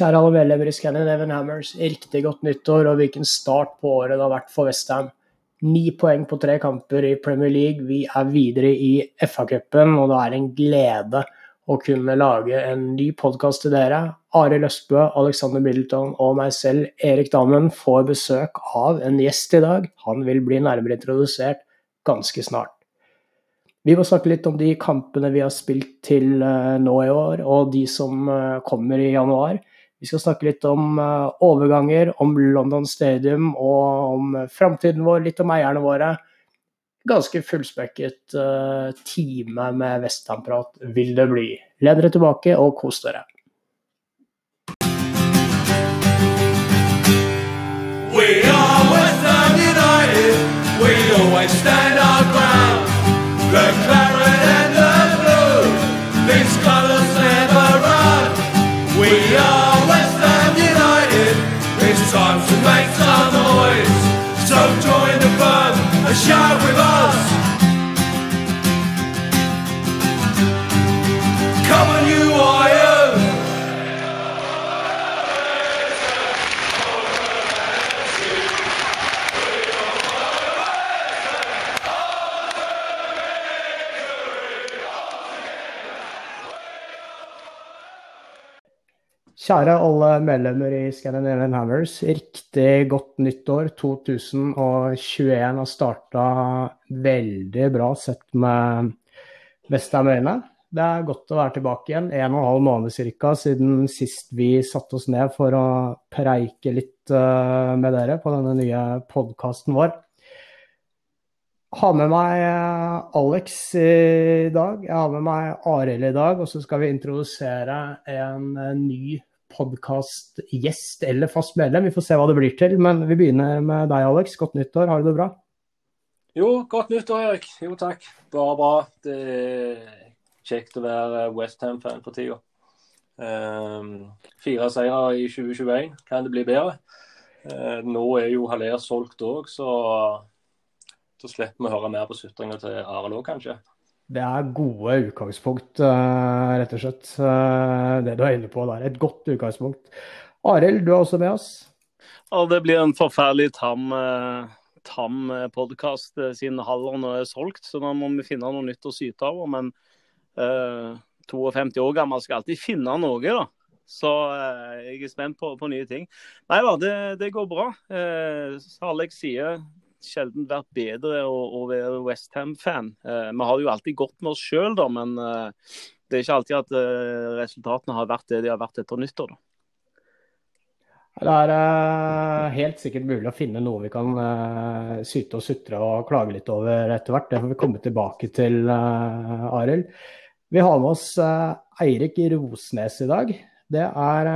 Kjære alle medlemmer i Scandinavian Hammers. Riktig godt nyttår og hvilken start på året det har vært for Westham. Ni poeng på tre kamper i Premier League. Vi er videre i FA-cupen, og det er en glede å kunne lage en ny podkast til dere. Are Løsbø, Alexander Middleton og meg selv, Erik Dammen, får besøk av en gjest i dag. Han vil bli nærmere introdusert ganske snart. Vi må snakke litt om de kampene vi har spilt til eh, nå i år, og de som eh, kommer i januar. Vi skal snakke litt om uh, overganger, om London Stadium og om framtiden vår, litt om eierne våre. Ganske fullspekket uh, time med Westham-prat vil det bli. Len dere tilbake og kos dere. We are a shot with us. Kjære alle medlemmer i Scandinavian Hammers. Riktig godt nyttår. 2021 har starta veldig bra sett med Westham-øyne. Det er godt å være tilbake igjen. En og en halv måned cirka siden sist vi satte oss ned for å preike litt eh, med dere på denne nye podkasten vår. Har med meg eh, Alex i dag. Jeg har med meg Arild i dag. Og så skal vi introdusere en ny ny podkastgjest eller fast medlem. Vi får se hva det blir til. Men vi begynner med deg, Alex. Godt nyttår. Har du det bra? Jo, godt nyttår, Erik. Jo, takk. Bare bra. Det er kjekt å være Westham-fan for tida. Um, fire seire i 2021. Kan det bli bedre? Uh, nå er jo Haller solgt òg, så da slipper vi å høre mer på sutringa til Arild òg, kanskje. Det er gode utgangspunkt, eh, rett og slett. eh, Det du er inne på der. Et godt utgangspunkt. Arild, du er også med oss. Ja, det blir en forferdelig tam, eh, tam podkast siden Haller er solgt, så da må vi finne noe nytt å syte av. Men eh, 52 år gammel skal alltid finne noe, da. Så eh, jeg er spent på, på nye ting. Nei da, det, det går bra. Eh, Alex sier, sjelden vært bedre å, å være Westham-fan. Eh, vi har jo alltid gått med oss sjøl, da, men eh, det er ikke alltid at eh, resultatene har vært det de har vært etter nyttår. da. Det er eh, helt sikkert mulig å finne noe vi kan eh, syte og sutre og klage litt over etter hvert. Det får vi komme tilbake til, uh, Arild. Vi har med oss eh, Eirik Rosnes i dag. Det er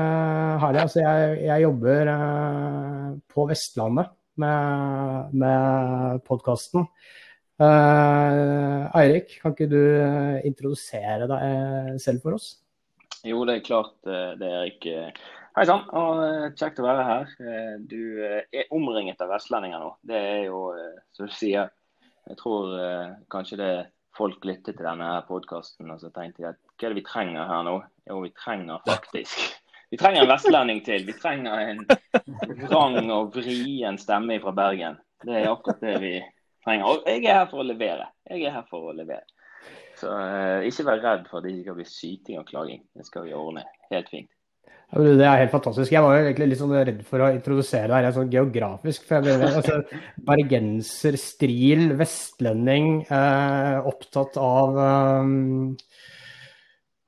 herlig. Altså, jeg, jeg jobber eh, på Vestlandet med, med podkasten. Eirik, kan ikke du eh, introdusere deg eh, selv for oss? Jo, det er klart eh, det er ikke Hei sann, og eh, kjekt å være her. Eh, Du eh, er omringet av vestlendinger nå. Det er jo, eh, som du sier Jeg tror eh, kanskje det folk lyttet til denne podkasten og så tenkte de at hva er det vi trenger her nå? Jo, vi trenger faktisk Vi trenger en vestlending til. Vi trenger en vrang og vrien stemme fra Bergen. Det er akkurat det vi trenger. Og jeg er her for å levere. Jeg er her for å levere. Så eh, ikke vær redd for at det ikke skal bli syting og klaging. Det skal vi ordne helt fint. Det er helt fantastisk. Jeg var jo egentlig litt sånn redd for å introdusere deg rent sånn geografisk. for jeg mener, altså, Bergenser, stril, vestlending, eh, opptatt av eh,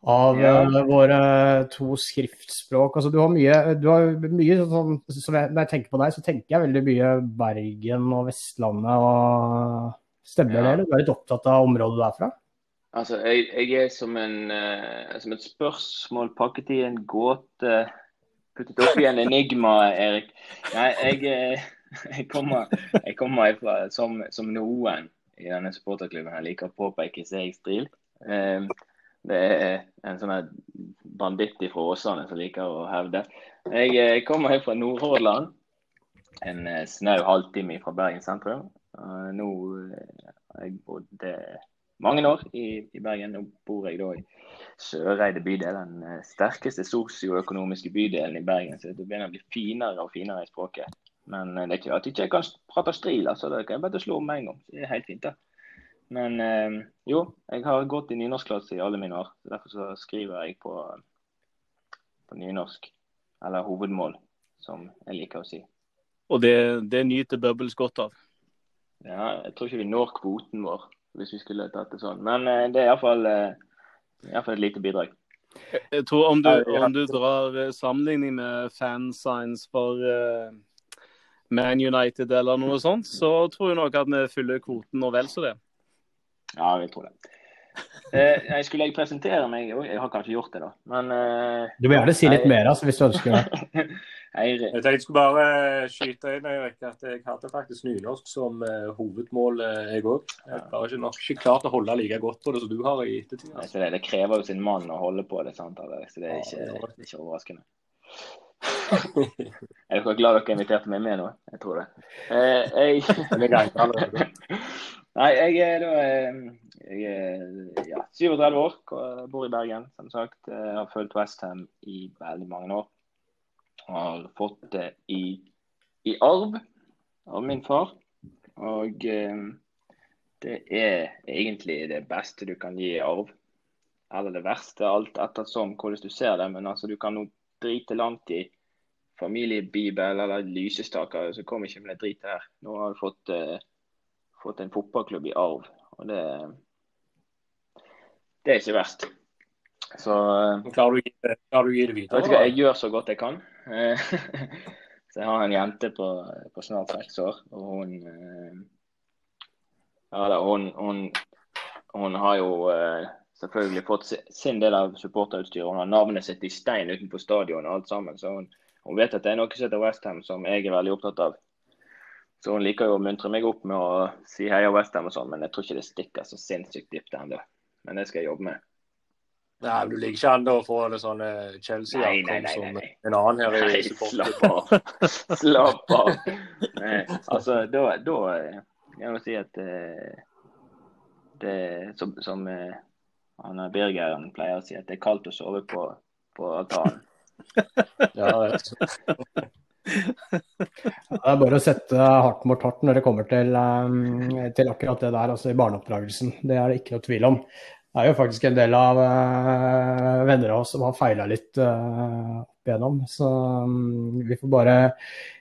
av Ja. eh, våre to skriftspråk. Altså, du har mye, du har mye sånn, som jeg, Når jeg tenker på deg, så tenker jeg veldig mye Bergen og Vestlandet. og Stemmer Ja. det? eller? Du er litt opptatt av området derfra? Altså, jeg, jeg er som, en, uh, som et spørsmål pakket i en gåte, puttet opp i en enigma, Erik. Nei, jeg, eh, jeg kommer, jeg kommer ifra, som, som noen i denne supporterklubben her liker å påpeke seg stril. Eh, det er en sånn her banditt fra Åsane som liker å hevde. Jeg kommer kommer fra Nordhordland, en eh, snau halvtime fra Bergen sentrum. Eh, Nå eh, har jeg bodd eh, mange år i, i Bergen. Nå bor jeg da i Søreide bydel, den eh, sterkeste sosioøkonomiske bydelen i Bergen. Så det begynner å bli finere og finere i språket. Men eh, det er ikke at jeg ikke kan prate stril, altså. Det kan jeg bare slå om med en gang. Det er helt fint, det. Men eh, jo, jeg har gått i nynorskklasse i alle mine år. så Derfor så skriver jeg på, på nynorsk. Eller hovedmål, som jeg liker å si. Og det, det nyter Bubbles godt av. Ja, jeg tror ikke vi når kvoten vår hvis vi skulle tatt det sånn. Men eh, det er iallfall eh, i hvert fall et lite bidrag. Jeg tror om du, om du drar eh, sammenligning med fansigns for uh, Man United eller noe sånt, så tror jeg nok at vi fyller kvoten og vel så det. Ja, jeg tror det. Eh, jeg skulle jeg presentere meg òg? Jeg har kanskje gjort det, da. Men eh, Du må gjerne si litt mer altså, hvis du ønsker det. Eirik. Jeg tenkte jeg skulle bare skyte inn Erik, at jeg hadde faktisk nynorsk som uh, hovedmål, uh, jeg òg. Jeg har ikke nok ikke klart å holde like godt på det som du har i ettertid. Altså. det, det krever jo sin mann å holde på det, sant? Eller, så det er ikke, Ja, det er ikke overraskende. Er dere glad dere inviterte meg med nå? Jeg tror det. Eh, jeg... Nei, jeg er da eh, jeg er, ja, 37 år, bor i Bergen, som sagt. Jeg har fulgt Westham i veldig mange år. Har fått det i, i arv av min far. Og eh, det er egentlig det beste du kan gi i arv. Eller det verste, alt ettersom hvordan du ser det. Men altså, du kan nå drite langt i familiebibel eller lysestaker, så kom ikke med det dritet her. Nå har du fått, eh, fått en fotballklubb i arv, og det det er ikke verst. Så eh, Klarer du å gi det, du å gi det videre? hva, jeg gjør så godt jeg kan. Så jeg har en jente på, på snart seks år, og hun eh, Ja da, hun, hun, hun har jo eh, selvfølgelig fått sin del av supporterutstyret. Hun har navnet sitt i stein utenfor stadion og alt sammen. Så hun, hun vet at det er noe som heter Westham som jeg er veldig opptatt av. Så hun liker jo å muntre meg opp med å si heia Westham og sånn, men jeg tror ikke det stikker så sinnssykt dypt ennå. Men det skal jeg jobbe med. Nei, men Du ligger ikke an til å få det sånn eh, nei, nei, som en annen her i supporter. slapp av. Slapp av. Nei, altså, da, da Jeg må si at eh, det som, som eh, han Birgeren pleier å si, at det er kaldt å sove på, på altanen. Ja, jeg. Det er bare å sette hardt mot hardt når det kommer til, um, til akkurat det der, altså i barneoppdragelsen. Det er det ikke noe tvil om. Det er jo faktisk en del av uh, venner av oss som har feila litt uh, opp igjennom. Så um, vi får bare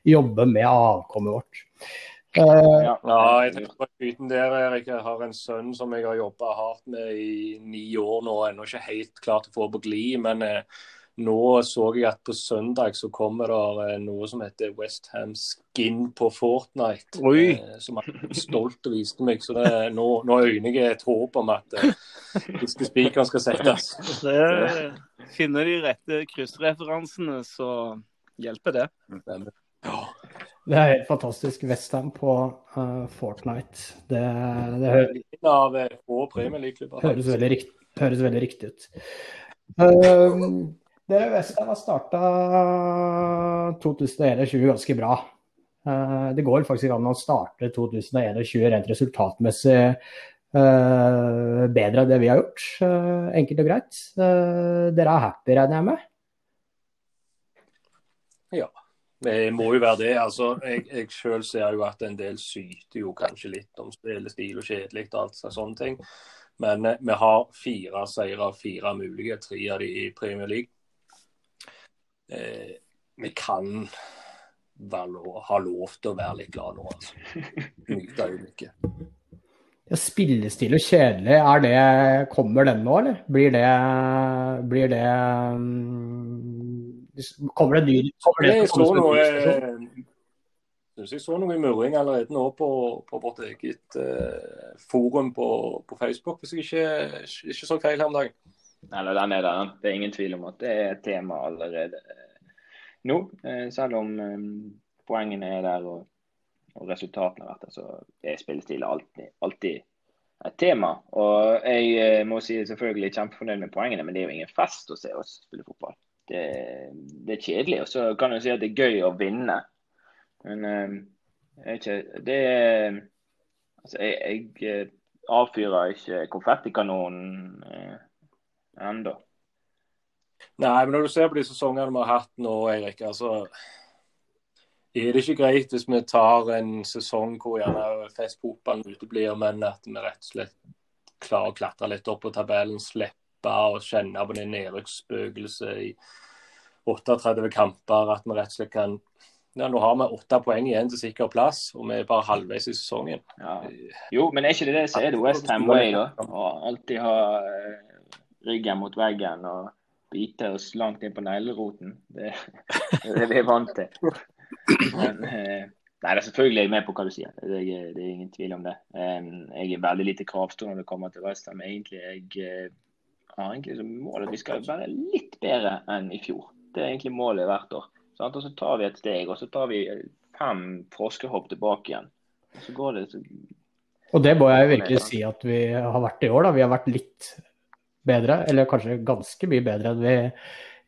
jobbe med avkommet vårt. Uh, Ja, Ja, jeg tenker på myten der, Erik. Jeg har en sønn som jeg har jobba hardt med i ni år nå. Ennå ikke helt klart å få på glid, men eh, nå så jeg at på søndag så kommer det eh, noe som heter Westham Skin på Fortnite. Oi. Eh, som han stolt viste meg. Så det, nå, nå øyner jeg et håp om at eh, siste spikeren skal settes. Det, finner de rette kryssreferansene, så hjelper det. det er helt fantastisk. Westham på uh, Fortnite. Det, det høres, En av eh, få Premier League-klubber. høres, veldig rikt, høres veldig riktig ut. Um, dere Westham har starta 2021 ganske bra. Uh, det går faktisk an å starte 2021 rent resultatmessig uh, bedre enn det vi har gjort. Uh, enkelt og greit. Dere er happy, regner jeg med? Ja, Det må jo være det. altså Jeg, jeg selv ser jo at en del syter jo kanskje litt om spillestil og kjedelig og alt sånne ting. Men eh, vi har fire seire, fire mulige, tre av de i Premier League. Eh, vi kan lov, ha lov til å være litt glad nå, altså. Nyte øyeblikket. Ja, spillestil og kjedelig, det, kommer den nå, eller? Blir det, blir det um, Kommer det ny kommer det Jeg så noe jeg, eh, synes jeg så noe murring allerede nå på, på vårt eget eh, forum på, på Facebook, hvis jeg ikke, ikke så feil her om dagen. Eller den er der. Det er ingen tvil om at det er et tema allerede nå. Eh, Selv om eh, poengene er der og, og resultatene har vært der, så er spillestil alltid, alltid et tema. Og jeg eh, må si selvfølgelig kjempefornøyd med poengene, men det er jo ingen fest å se oss spille fotball. Det, det er kjedelig. Og så kan du si at det er gøy å vinne. Men eh, jeg ikke Det Altså, jeg, jeg, avfyrer ikke konfettikanonen eh, ennå. Nei, men når du ser på de sesongene vi har hatt nå, Eirik, altså er det ikke greit hvis vi tar en sesong hvor gjerne festfotballen uteblir, men at vi rett og slett klarer å klatre litt opp på tabellen, slippe å kjenne på det nedrykksspøkelset i 38 kamper, at vi rett og slett kan ja, Nå har vi åtte poeng igjen til sikker plass, og vi er bare halvveis i sesongen. Ja. Jo, men er ikke det det som er det Westham Way, da? Å alltid ha eh, ryggen mot veggen og bite oss langt inn på negleroten. Det, det er vi vant til. Men, eh, nei, det er selvfølgelig jeg med på hva du sier. Det er, det er ingen tvil om det. Jeg er veldig lite kravstor når det kommer til Westham. Egentlig jeg uh, har egentlig som mål at vi skal være litt bedre enn i fjor. Det er egentlig målet hvert år. Og så tar vi et steg, og så tar vi fem froskehopp tilbake igjen. Og så går det så... Og det må jeg virkelig si at vi har vært i år. da. Vi har vært litt bedre, eller kanskje ganske mye bedre enn vi,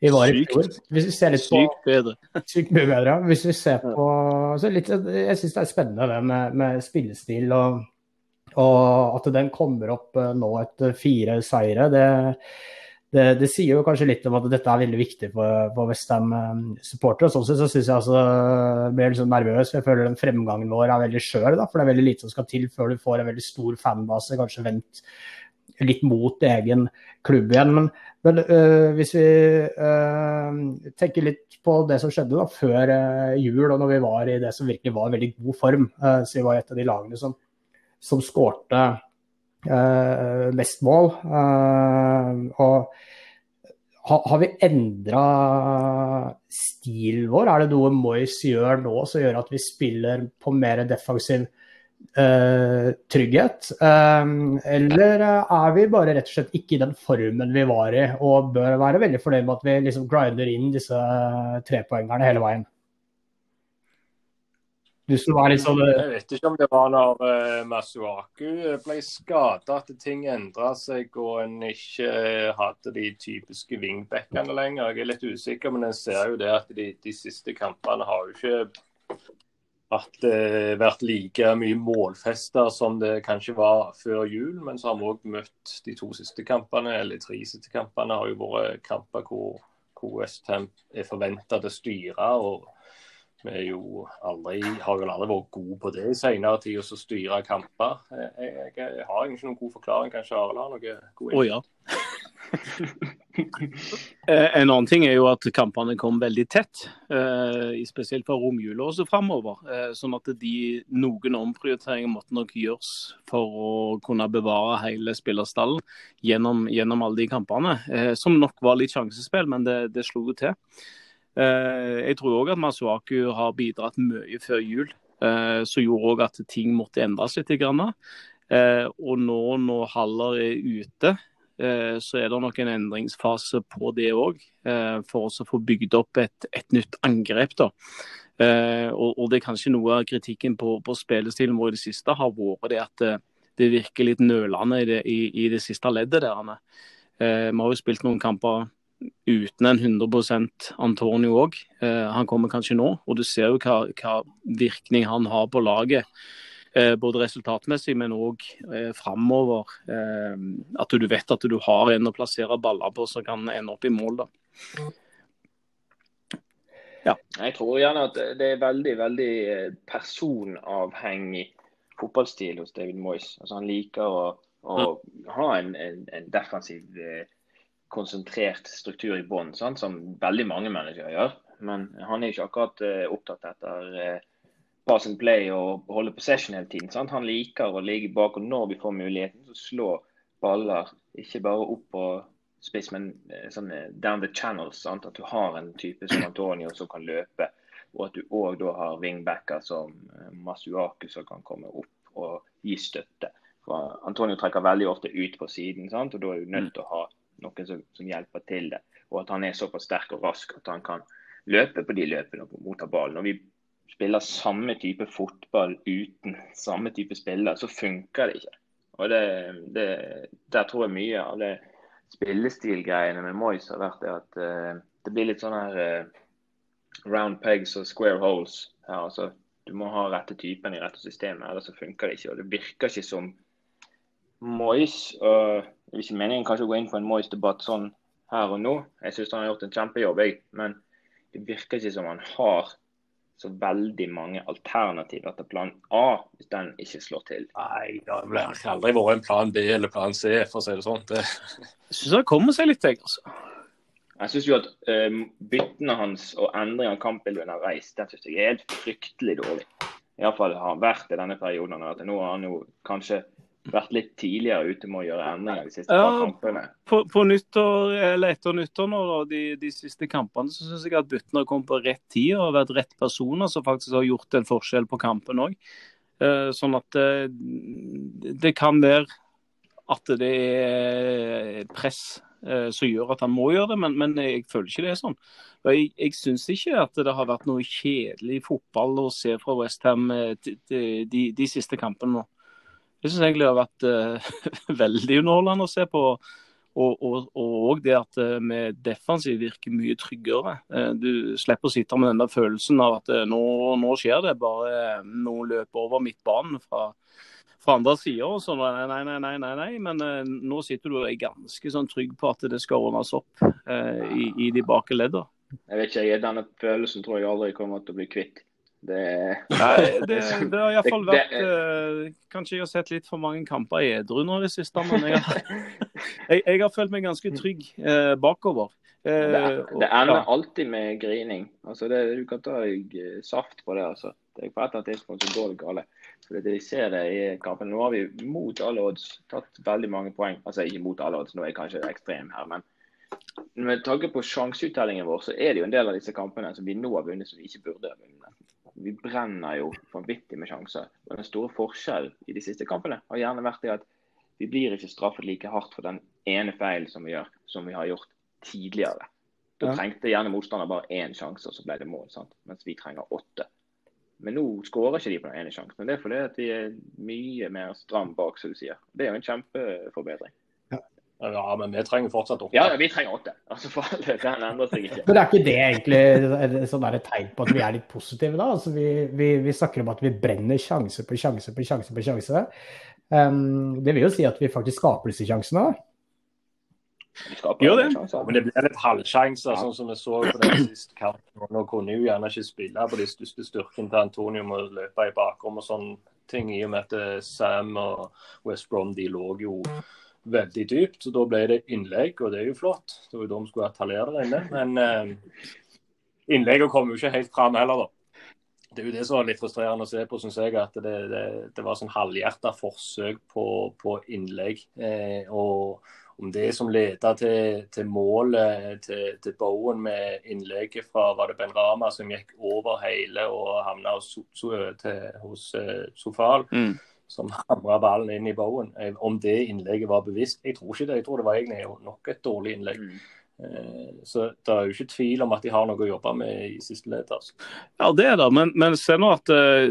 vi var i fjor. Hvis vi ser litt på, Sykt bedre. sykt mye bedre. Hvis vi ser på så litt, Jeg syns det er spennende det med, med spillestil og, og at den kommer opp eh, nå etter fire seire. Det, det, det, sier jo kanskje litt om at dette er veldig viktig for, for Westham-supportere. Sånn sett så syns jeg altså blir litt sånn nervøs. Jeg føler den fremgangen vår er veldig skjør, for det er veldig lite som skal til før du får en veldig stor fanbase. Kanskje vendt litt mot egen klubb igjen. Men, men øh, hvis vi øh, tenker litt på det som skjedde da, før øh, jul, og når vi var i det som virkelig var veldig god form, så vi var et av de lagene som, som skårte mest mål. og har vi endra stilen vår? Er det noe Moyes gjør nå som gjør at vi spiller på mer defensiv uh, trygghet? Um, eller er vi bare rett og slett ikke i den formen vi var i, og bør være veldig fornøyd med at vi liksom grinder inn disse trepoengerne hele veien? Sånn Jeg vet ikke om det var når uh, Masuaku ble skada at ting endra seg og en ikke uh, hadde de typiske wingbackene lenger. Jeg er litt usikker, men en ser jo det at de, de siste kampene har jo ikke at det vært like mye målfester som det kanskje var før jul. Men så har vi òg møtt de to siste kampene, eller tre siste kampene har jo vært kamper hvor, hvor Westham er forventa til å styre. og vi jo aldri, har jo aldri vært gode på det i senere tid, å styre kamper. Jeg, jeg, jeg, har ikke noen god forklaring. Kanskje Arild har noe god innsikt? oh, ja. Eh, en annen ting er jo at kampene kom veldig tett, eh, spesielt fra romjula og framover. Eh, sånn at de, noen omprioriteringer måtte nok gjøres for å kunne bevare hele spillerstallen gjennom, gjennom alle de kampene. Som nok var litt sjansespill, men det, det slo jo til. Jeg tror òg at Masuaku har bidratt mye før jul, som gjorde òg at ting måtte endres litt. Eh, og nå når Haller er ute, så er det nok en endringsfase på det òg. For å få bygd opp et, et nytt angrep. da. Og, og, det er kanskje noe av kritikken på, på spillestilen vår i det siste har vært det at det, virker litt nølende i det, i, i det siste leddet der. Vi har jo spilt noen kamper uten en 100% Antonio òg. Eh, han kommer kanskje nå, og du ser jo hva, hva virkning han har på laget. Eh, både resultatmessig, men òg eh, framover. Eh, at du vet at du har en å plassere baller på som kan ende opp i mål. da. Ja. Jeg tror gjerne at det er veldig veldig eh, personavhengig fotballstil hos David Moyes. Altså, han liker å, å ha en, en, en defensiv konsentrert struktur i bånn, som veldig mange mennesker gjør. Men han er ikke akkurat opptatt etter pass and play og holde possession hele tiden. Sant? Han liker å ligge bak, og når vi får muligheten, så slå baller ikke bare opp på spiss, men uh, sånn down the channels. Sant? At du har en type som Antonio som kan løpe, og at du òg da har wingbacker som Masuaku som kan komme opp og gi støtte. For Antonio trekker veldig ofte ut på siden, sant? og da er du nødt til å ha noen som, som, hjelper til det. Og at han er såpass sterk og rask at han kan løpe på de løpene og motta ballen. Og vi spiller samme type fotball uten samme type spiller, så funker det ikke. Og det, det, Der tror jeg mye av det spillestilgreiene med Moyes har vært det at uh, det blir litt sånn her uh, round pegs og square holes. Ja, altså, du må ha rette typen i rette systemet, ellers så funker det ikke. Og det virker ikke som Moyes og Det er ikke meningen kanskje å gå inn på en Moyes-debatt sånn her og nå. Jeg syns han har gjort en kjempejobb, jeg. Men det virker ikke som han har så veldig mange alternativer til plan A hvis den ikke slår til. Nei, det har aldri vært en plan B eller plan C, for å si det sånn. Det, Jeg syns det kommer seg litt, jeg. altså. Jeg syns jo at um, byttene hans og endring av kampbildet underveis, den synes jeg er helt fryktelig dårlig. Iallfall har han vært i denne perioden. At. Nå har han jo kanskje vært litt tidligere ute med å gjøre endringer de siste Ja. par kampene. På, på nyttår, eller etter nyttår nå, da, de, de siste kampene, så syns jeg at Butner har kommet på rett tid og vært rett personer som faktisk har gjort en forskjell på kampen òg. sånn at det, det kan være at det er press eh, som gjør at han må gjøre det, men, men jeg føler ikke det er sånn. Og jeg, jeg syns ikke at det har vært noe kjedelig fotball å se fra Westham de, de, de siste kampene nå. Jeg syns egentlig det har vært uh, veldig underholdende å se på. Og, og, og det at eh, vi defensivt virker mye tryggere. Eh, Du slipper å sitte med den følelsen av at eh, nå, nå skjer det. Bare eh, noen løper over midtbanen fra, fra andre sider. og sånn. Nei, nei, nei, nei, nei. Men eh, nå sitter du og er ganske sånn trygg på at det skal ordnes opp eh, i, i de bakre leddene. Jeg vet ikke, jeg, Denne følelsen tror jeg aldri kommer til å bli kvitt. Det Nei, det, det har iallfall vært eh, Kanskje jeg har sett litt for mange kamper edru nå i det siste, men jeg har, jeg, jeg har følt meg ganske trygg eh, bakover. Eh, Det, det ender ja. alltid med grining. Altså det, du kan ta deg eh, saft på det. altså. Det er på et eller annet tidspunkt så går det gale. For de ser det i kampen. Nå har vi mot alle odds tatt veldig mange poeng. Altså ikke mot alle odds, nå er jeg kanskje ekstrem her. Men med tanke på sjanseutellingen vår, så er det jo en del av disse kampene som vi nå har vunnet som vi ikke burde ha vunnet. Vi brenner jo vanvittig med sjanser. Og Den store forskjellen i de siste kampene har gjerne vært det at vi blir ikke straffet like hardt for den ene feilen som vi gjør, som vi har gjort tidligere. Da trengte gjerne motstander bare én sjanse, og så ble det mål. sant? Mens vi trenger åtte. Men nå skårer ikke de på den ene sjansen. Men det er fordi at vi er mye mer stram bak, som du sier. Det er jo en kjempeforbedring. Ja, men vi trenger fortsatt åtte. Ja, ja, vi trenger åtte. Altså, for all del, Den endrer seg ikke. Men er ikke det egentlig sånn et tegn på at vi er litt positive, da? Altså, vi, vi, vi snakker om at vi brenner sjanse på sjanse på sjanse på sjanse. Um, det vil jo si at vi faktisk skaper disse sjansene. da. Vi skaper Gjør det. Men det blir litt halvsjanser, Ja. sånn som vi så på den siste kampen. Nå kunne jo gjerne ikke spille på de største styrkene til Antonio med å løpe i bakrom og sånne ting, i og med at Sam og West Brom de lå jo veldig dypt. Så da ble det innlegg, og det er jo flott. Det var jo da vi skulle hatt der inne. Men eh, innleggene kom jo ikke helt fram heller, da. Det er jo det som var litt frustrerende å se på, syns jeg. At det, det, det var sånn halvhjerta forsøk på, på innlegg. Eh, og om det som leda til, til målet til, til Bowen med innlegget fra var det Ben Rama som gikk over hele og havna hos, hos, hos, hos eh, Sofal, Mm. Som hamra ballen inn i Bowen. Eh, Om det innlegget var bevisst, jeg tror ikke det. Jeg tror det var egentlig nok et dårlig innlegg. Mm. Eh, Så det er jo ikke tvil om at de har noe å jobbe med i siste ledd. Altså. Ja, det er det. Men, men se nå at uh,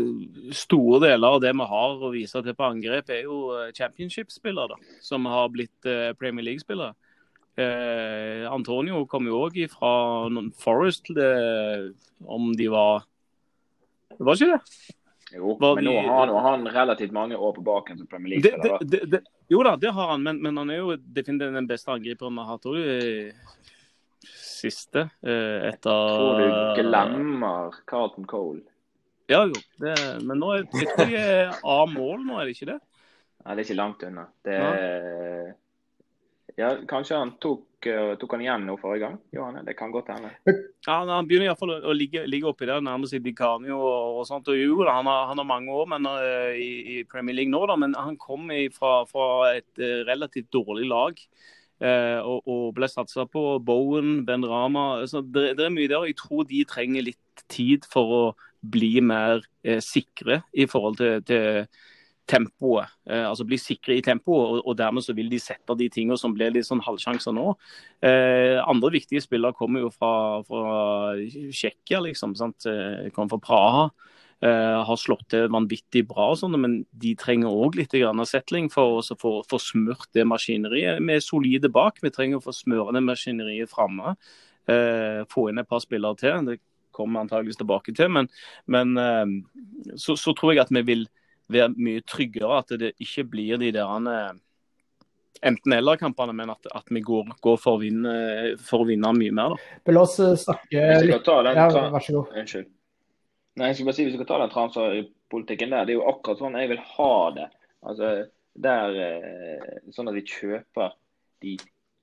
store deler av det vi har å vise til på angrep, er jo championship-spillere da, som har blitt uh, Premier League-spillere. Uh, Antonio kom jo òg fra Forest, om de var Det var ikke det? Jo, Var men nå har, nå han relativt mange år på baken som Premier League-spiller. det, det, det jo da, det har han, men, men han er jo definitivt den beste angriperen vi har hatt òg siste. Eh, etter Tror du glemmer Carlton Cole? Ja jo, det, men nå er, jeg tror er A-mål nå, er det ikke det? Nei, det er ikke langt unna. Det er... Ja, kanskje han tok, eh, tok han igjen nå forrige gang? Johanne, det kan godt hende. Ja, han- Han begynner iallfall å ligge, ligge oppi der, nærme seg Dicanio og, og sånt. Og jo, da, han, har, han har mange år men, uh, i, i Premier League nå, da, men han kom fra, fra et uh, relativt dårlig lag. Uh, og, og ble satsa på Bowen, Ben Rama. Så det, det er mye der. og Jeg tror de trenger litt tid for å bli mer sikre i forhold til, til tempoet. Eh, altså bli sikre i tempoet, og, dermed så vil de sette de tingene som blir litt sånn halvsjanser nå. Eh, andre viktige spillere kommer jo fra, fra Tsjekkia, liksom. sant? Eh, Kommer fra Praha. Har slått til vanvittig bra, og sånn, men de trenger òg litt grann settling for å få smurt det maskineriet. Vi er solide bak, vi trenger å få smøre det maskineriet framme. Få inn et par spillere til. Det kommer vi antageligvis tilbake til. Men, men så, så tror jeg at vi vil være mye tryggere. At det ikke blir de der enten-eller-kampene, men at, at, vi går, går for, å vinne, for, å vinne, mye mer. Da. La oss eh, snakke litt ja, Vær så god. Unnskyld. Nei, jeg skal bare si, Hvis vi skal ta den transferpolitikken der, det er jo akkurat sånn jeg vil ha det. Altså, der, eh, Sånn at vi kjøper de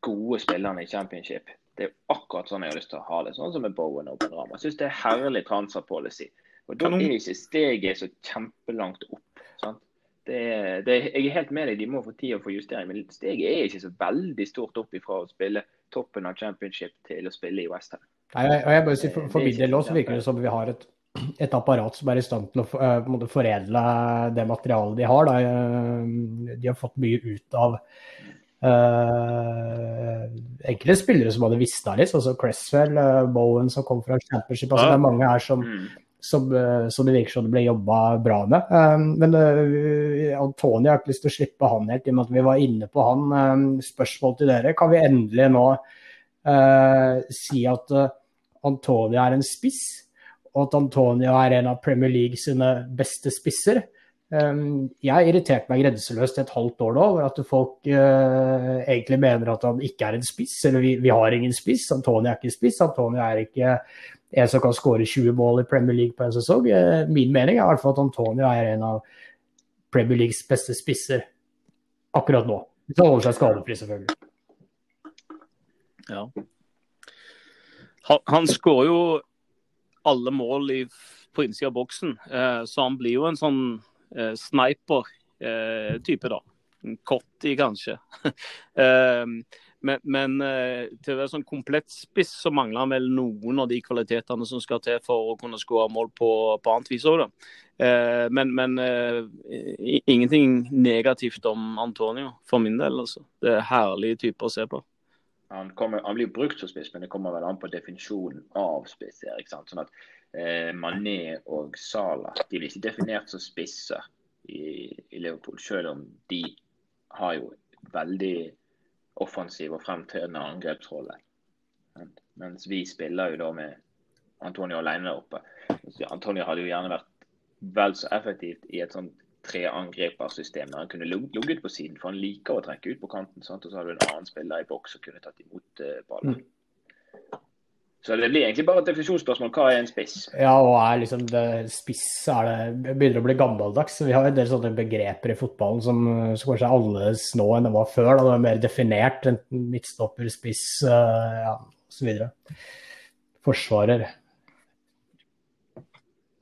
gode spillerne i championship. Det er akkurat sånn jeg har lyst til å ha det. Sånn som med Bowen og Ben Rama. Jeg syns det er herlig transferpolicy. Og Da er ikke steget så kjempelangt opp. Det, det, jeg er helt med deg, de må få tid å få justering. Men steget er ikke så veldig stort opp ifra å spille toppen av championship til å spille i Westham. Nei, og jeg bare sier, For, for min del også virker det som vi har et, et apparat som er i stand til å uh, foredle det materialet de har. Da. Eh, de har fått mye ut av uh, enkelte spillere som hadde visna litt, altså Cresswell, uh, Bowen som kom fra championship. altså Det er mange her som mm som, eh, som, det virker som det ble jobba bra med. Um, men uh, Antony har ikke lyst til å slippe han helt, i og med at vi var inne på han. Um, spørsmål til dere. Kan vi endelig nå uh, si at Antonio er en spiss, og at Antonio er en av Premier League sine beste spisser? Jeg jeg irriterte meg grenseløst et halvt år nå over at folk uh, egentlig mener at han ikke er en spiss, eller vi, vi har ingen spiss. Antonio er ikke spiss. Antonio er ikke en som kan skåre 20 mål i Premier League på en sesong. Eh, min mening er i hvert fall at Antonio er en av Premier Leagues beste spisser akkurat nå. Hvis han holder seg skadefri, selvfølgelig. Ja. Han, han skårer jo alle mål i, på innsida av boksen, eh, så han blir jo en sånn eh, sniper-type, eh, da. Kotti, kanskje. men, men eh, til å være sånn komplett spiss, så mangler han vel noen av de kvalitetene som skal til for å kunne skåre mål på, på annet vis òg, eh, men, men eh, ingenting negativt om Antonio, for min del. Altså. Det er herlige typer å se på. Han, kommer, han, blir brukt som spiss, men det kommer vel an på definisjonen av spiss. ikke sant? Sånn at eh, Mané og Sala de blir ikke definert som spisser i, i Liverpool, selv om de har jo veldig offensiv og fremtredende angrepsrolle. Mens vi spiller jo da med Antonio alene der oppe. Antonio hadde jo gjerne vært vel så effektivt i et sånt treangripersystem der han kunne ligget på siden, for han liker å trekke ut på kanten. Sant? Og så hadde du en annen spiller i boks som kunne tatt imot uh, ballen. Så det blir egentlig bare et definisjonsspørsmål. Hva er en spiss? Ja, og er liksom det, spiss er det, begynner å bli gammeldags. Vi har en del sånne begreper i fotballen som, som kanskje er annerledes nå enn det var før. Da. Det er mer definert. Enten midtstopper, spiss, uh, ja, osv. Forsvarer.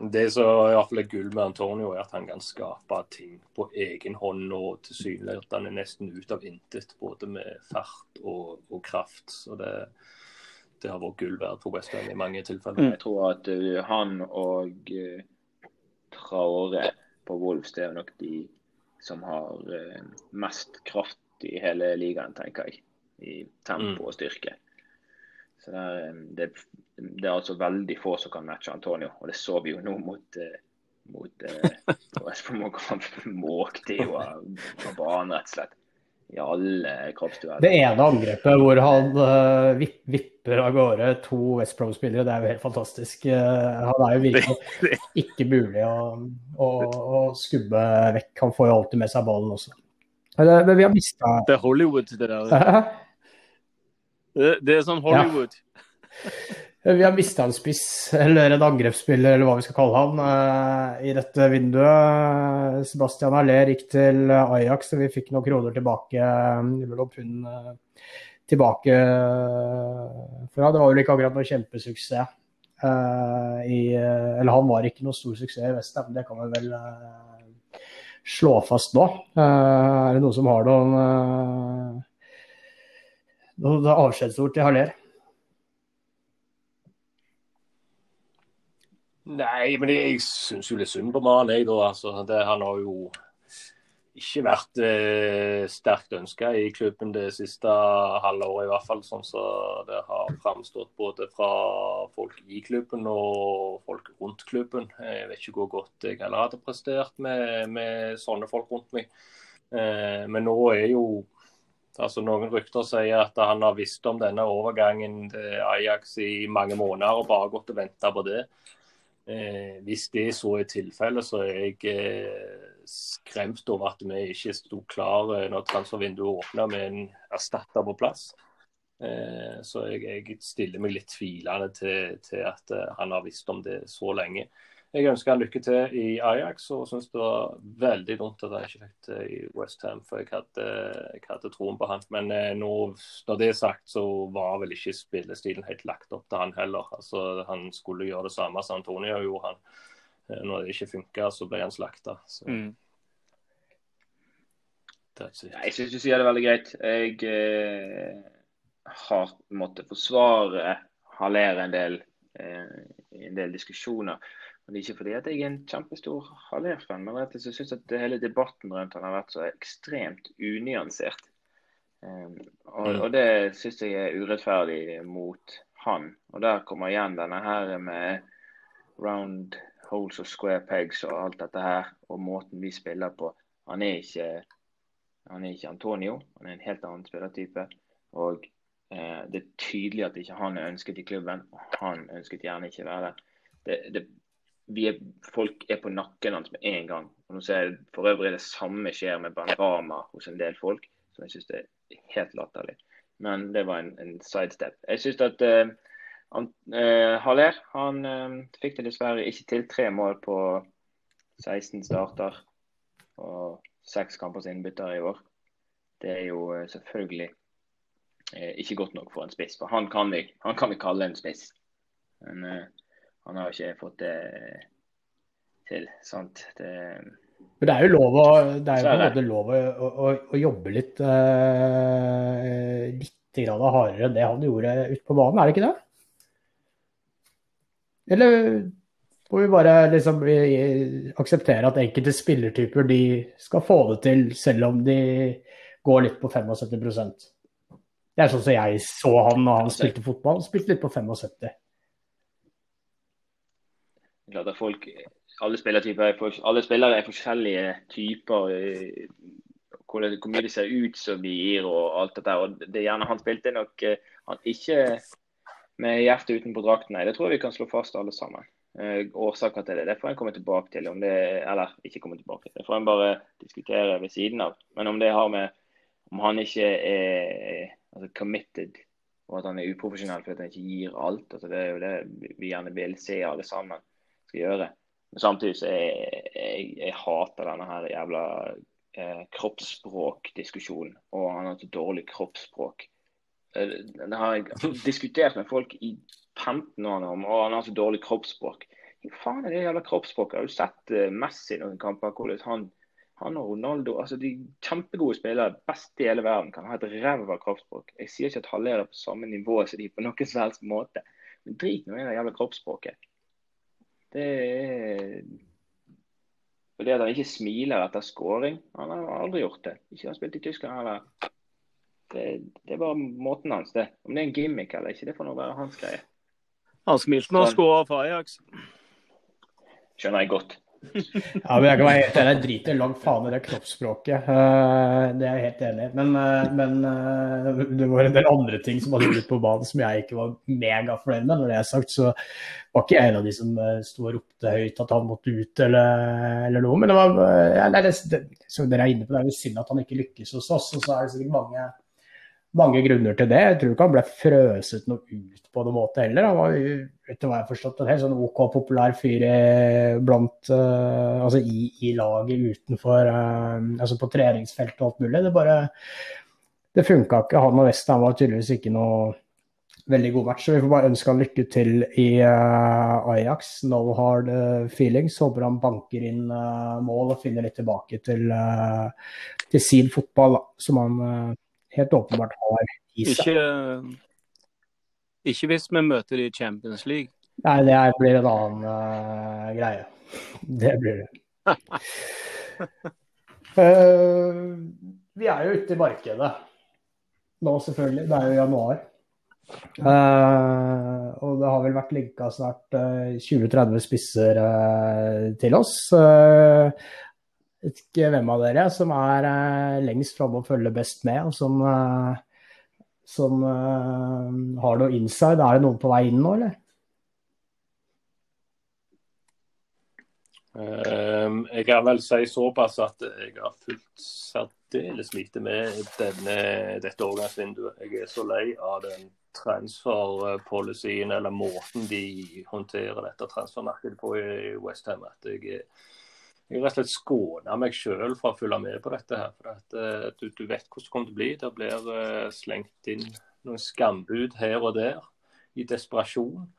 Det som i hvert fall er gull med Antonio, er at han kan skape ting på egen hånd og tilsynelatende nesten ut av intet. Både med fart og, og kraft. Så det er det har vært gull verdt for West Ham i mange tilfeller. Jeg tror at uh, han og uh, Traore på Wolves det er nok de som har uh, mest kraft i hele ligaen, tenker jeg. I tempo mm. og styrke. Så det er, det, det er, altså veldig få som kan matche Antonio, og det så vi jo nå mot mot West Ham. Måkte jo av banen, rett og slett i alle kroppsdeler. Det ene angrepet hvor han uh, vipper av gårde to West Brom-spillere, det er jo helt fantastisk. Uh, han er jo virkelig ikke mulig å, å, å, skubbe vekk. Han får jo alltid med seg ballen også. Men vi har mista Det er Hollywood, det der. det, det, er sånn Hollywood. Ja. Vi har mista en spiss, eller en angrepsspiller, eller hva vi skal kalle han, eh, i dette vinduet. Sebastian Aller gikk til Ajax, og vi fikk noen kroner tilbake. Noen pund eh, tilbake fra. Det var vel ikke akkurat noe kjempesuksess. I, eller han var ikke noe stor suksess i Westham, det kan vi vel slå fast nå. Er det noen som har noen, noen avskjedsord til Haller? Nei, men jeg syns jo litt synd på mannen, jeg, da. Altså, det, han har jo ikke vært eh, sterkt ønska i klubben det siste halvåret, i hvert fall. Sånn som så det har framstått både fra folk i klubben og folk rundt klubben. Jeg vet ikke hvor godt jeg heller hadde prestert med, med sånne folk rundt meg. Eh, men nå er jo Altså Noen rykter sier at han har visst om denne overgangen til Ajax i mange måneder og bare gått og venta på det. Eh, hvis det så er tilfellet, så er jeg eh, skremt over at vi ikke sto klar når transfervinduet åpna med en erstatter på plass. Så jeg, jeg, stiller meg litt tvilende til, til at han har visst om det så lenge. Jeg ønsker han lykke til i Ajax og syns det var veldig dumt at han ikke fikk det i Westham, for jeg hadde, jeg hadde troen på han. Men eh, nå, når det er sagt, så var vel ikke spillestilen helt lagt opp til han heller. Altså, Han skulle gjøre det samme som Antonio gjorde. han. Eh, når det ikke funka, så ble han slakta. Mm. Jeg syns du sier det veldig greit. Jeg eh, har måttet forsvare Haller en del eh, en del diskusjoner. Er ikke fordi at jeg er en kjempestor Haller-fan, men rett og slett syns at hele debatten rundt han har vært så ekstremt unyansert. Um, og, mm. og, det syns jeg er urettferdig mot han. Og der kommer igjen denne her med round holes og square pegs og alt dette her, og måten vi spiller på. Han er ikke, han er ikke Antonio, han er en helt annen spillertype. Og eh, det er tydelig at ikke han er ønsket i klubben. Han ønsket gjerne ikke være der. Det, det, er, folk er på nakken hans med en gang. Og nå ser jeg For øvrig det samme skjer med Banrama hos en del folk, som jeg syns er helt latterlig. Men det var en, en sidestep. Jeg syns at uh, han, uh, Haller han uh, fikk det dessverre ikke til. Tre mål på 16 starter og seks kampers innbytter i år. Det er jo selvfølgelig ikke godt nok for en spiss. For han kan vi, han kan vi kalle en spiss. Men han har ikke fått det til. sant? Det, men det er jo lov å, det er jo på en måte lov å, å, å jobbe litt uh, litt hardere enn det han gjorde ute på banen, er det ikke det? Eller må vi bare liksom akseptere at enkelte spillertyper de skal få det til, selv om de går litt på 75% Det er sånn som jeg så han når han spilte fotball. Han spilte litt på 75 klart at folk, alle, er, alle spillere er forskjellige typer. Hvor, hvor, mye de ser ut som de gir og alt dette. og det er gjerne Han spilte nok eh, han ikke med hjertet utenpå drakten. Nei, det tror jeg vi kan slå fast alle sammen. Eh, årsaker til det. Det får en komme tilbake til. om det, Eller ikke komme tilbake til. Det får en bare diskutere ved siden av. Men om det har med om han ikke er altså, committed og at han er uprofesjonell fordi han ikke gir alt. altså Det er jo det vi gjerne vil se alle sammen skal gjøre. Men samtidig så jeg, jeg, jeg hater denne her jævla eh, kroppsspråkdiskusjonen. Og han har et dårlig kroppsspråk. Eh, det har jeg diskutert med folk i 15 år om, og han har så dårlig kroppsspråk. Hva faen er det jævla kroppsspråket? Har du sett uh, Messi noen kamper? hvordan han, han og Ronaldo altså de kjempegode spillere, best i hele verden, kan ha et ræva kroppsspråk. Jeg sier ikke at halvere er på samme nivå som de på noen som helst måte. Men drit nå i det jævla kroppsspråket. Det er fordi at han ikke smiler etter scoring. Han har aldri gjort det. Ikke har spilt i Tyskland heller. Det, det, er bare måten hans, det. Om det er en gimmick eller ikke, det får nå være hans greie. Han smilte når han skåra for Ajax. Skjønner jeg godt ja, men jeg kan være helt enig. Jeg driter langt faen i det kroppsspråket. Uh, det er jeg helt enig i. Men, uh, men uh, det var en del andre ting som hadde blitt på banen som jeg ikke var megafornøyd med. Når det er sagt, så var ikke jeg en av de som sto og ropte høyt at han måtte ut eller, eller noe. Men det var, ja, det, det, som dere er inne på, det er jo synd at han ikke lykkes hos oss. Og så er det sikkert mange mange grunner til det. Jeg tror ikke han ble frøset noe ut på noen måte heller. Han var etter hva jeg har forstått, en helt sånn OK populær fyr blant uh, altså i, i, laget utenfor uh, altså på treningsfeltet og alt mulig. Det bare det funka ikke. Han og Western var tydeligvis ikke noe veldig god match. Så vi får bare ønske han lykke til i uh, Ajax. No hard feelings. Håper han banker inn mål og finner litt tilbake til, til sin fotball, da, som han helt åpenbart har i seg. Ikke, ikke hvis vi møter de i Champions League. Nei, det blir en annen uh, greie. Det blir det. uh, vi er jo ute i markedet nå, selvfølgelig. Det er jo januar. Uh, og det har vel vært linka snart 20-30 spisser til oss vet ikke hvem av dere som er uh, lengst framme og følger best med, og som, uh, som uh, har noe inside. Er det noen på vei inn nå, eller? Um, Jeg kan vel si såpass at jeg har fulgt særdeles lite med denne, dette overgangsvinduet. Jeg er så lei av den transfer-policyen eller måten de håndterer dette transfermarkedet på i Westham. At jeg, er- jeg rett og slett skåner meg selv fra å følge med på dette. her, for at eh, du, du vet hvordan det kommer til å bli. Det blir uh, slengt inn noen skambud her og der i desperasjon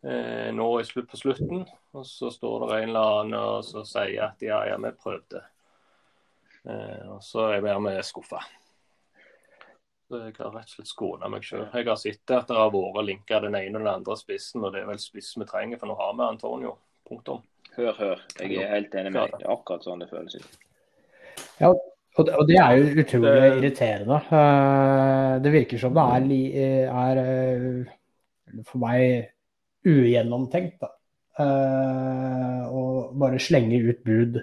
Uh, nå i slutt på slutten. Og så står det en eller annen og så sier at ja, ja, vi prøvde. Uh, og så er vi mer skuffa. Jeg har rett og slett skåna meg sjøl. Jeg har sett at det har vært linker den ene og den andre spissen, og det er vel spiss vi trenger, for nå har vi Antonio. Punktum. Hør, hør. Jeg er helt enig med deg. Det er akkurat sånn det føles ut. Og det, og det er jo utrolig Det- irriterende. Eh, Det virker som det er, er eh, for meg ugjennomtenkt. Da. Eh, Å bare slenge ut bud,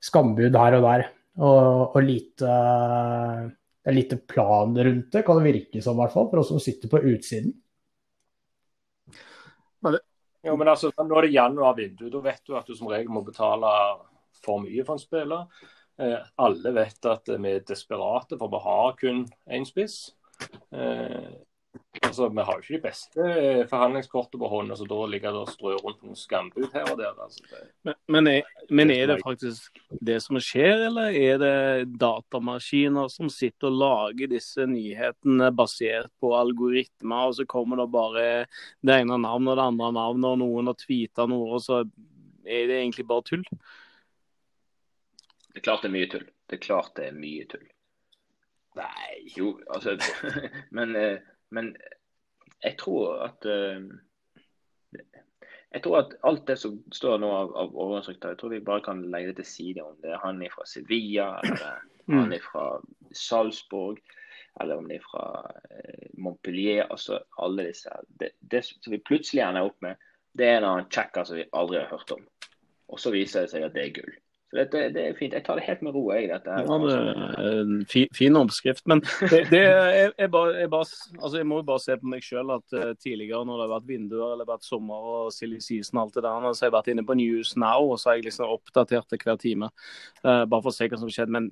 skambud her og der. Og, og lite, det er lite plan rundt det, kan det virke som, i hvert fall, for oss som sitter på utsiden. Jo, men altså, Nå er det januar-vindu. Da vet du at du som regel må betale for mye for en spiller. Eh, alle vet at vi er desperate, for vi har kun én spiss. Eh, altså, Vi har jo ikke de beste forhandlingskortene på hånda, så da ligger det og strør rundt noen skambud her og der. Altså, det, Men, men, er, men er det faktisk det som skjer, eller er det datamaskiner som sitter og lager disse nyhetene basert på algoritmer, og så kommer det bare det ene navnet og det andre navnet, og noen har tweeta noe, og så er det egentlig bare tull? Det er klart det er mye tull. Det er klart det er mye tull. nei. Jo, altså Men, eh, men jeg tror at eh, Jeg tror at alt det som står nå av, av jeg tror vi bare kan legge det til side. Om det er han fra Sevilla, eller er han fra Salzburg, eller om det er fra eh, Montpellier. Altså alle disse. Det, det som vi plutselig ender opp med, det er en annen tsjekker som vi aldri har hørt om. Og så viser det seg at det er gull. Så dette, det er fint. Jeg tar det helt med ro, jeg. dette her. Ja, det er en fi, fin oppskrift. Men det, det er, jeg, bare, jeg, bare, altså jeg må jo bare se på meg sjøl at uh, tidligere når det har vært vinduer eller vært sommer og silly season og alt det der, så har jeg vært inne på News Now og så har jeg liksom oppdatert det hver time. Uh, bare for å se hva som har skjedd. Men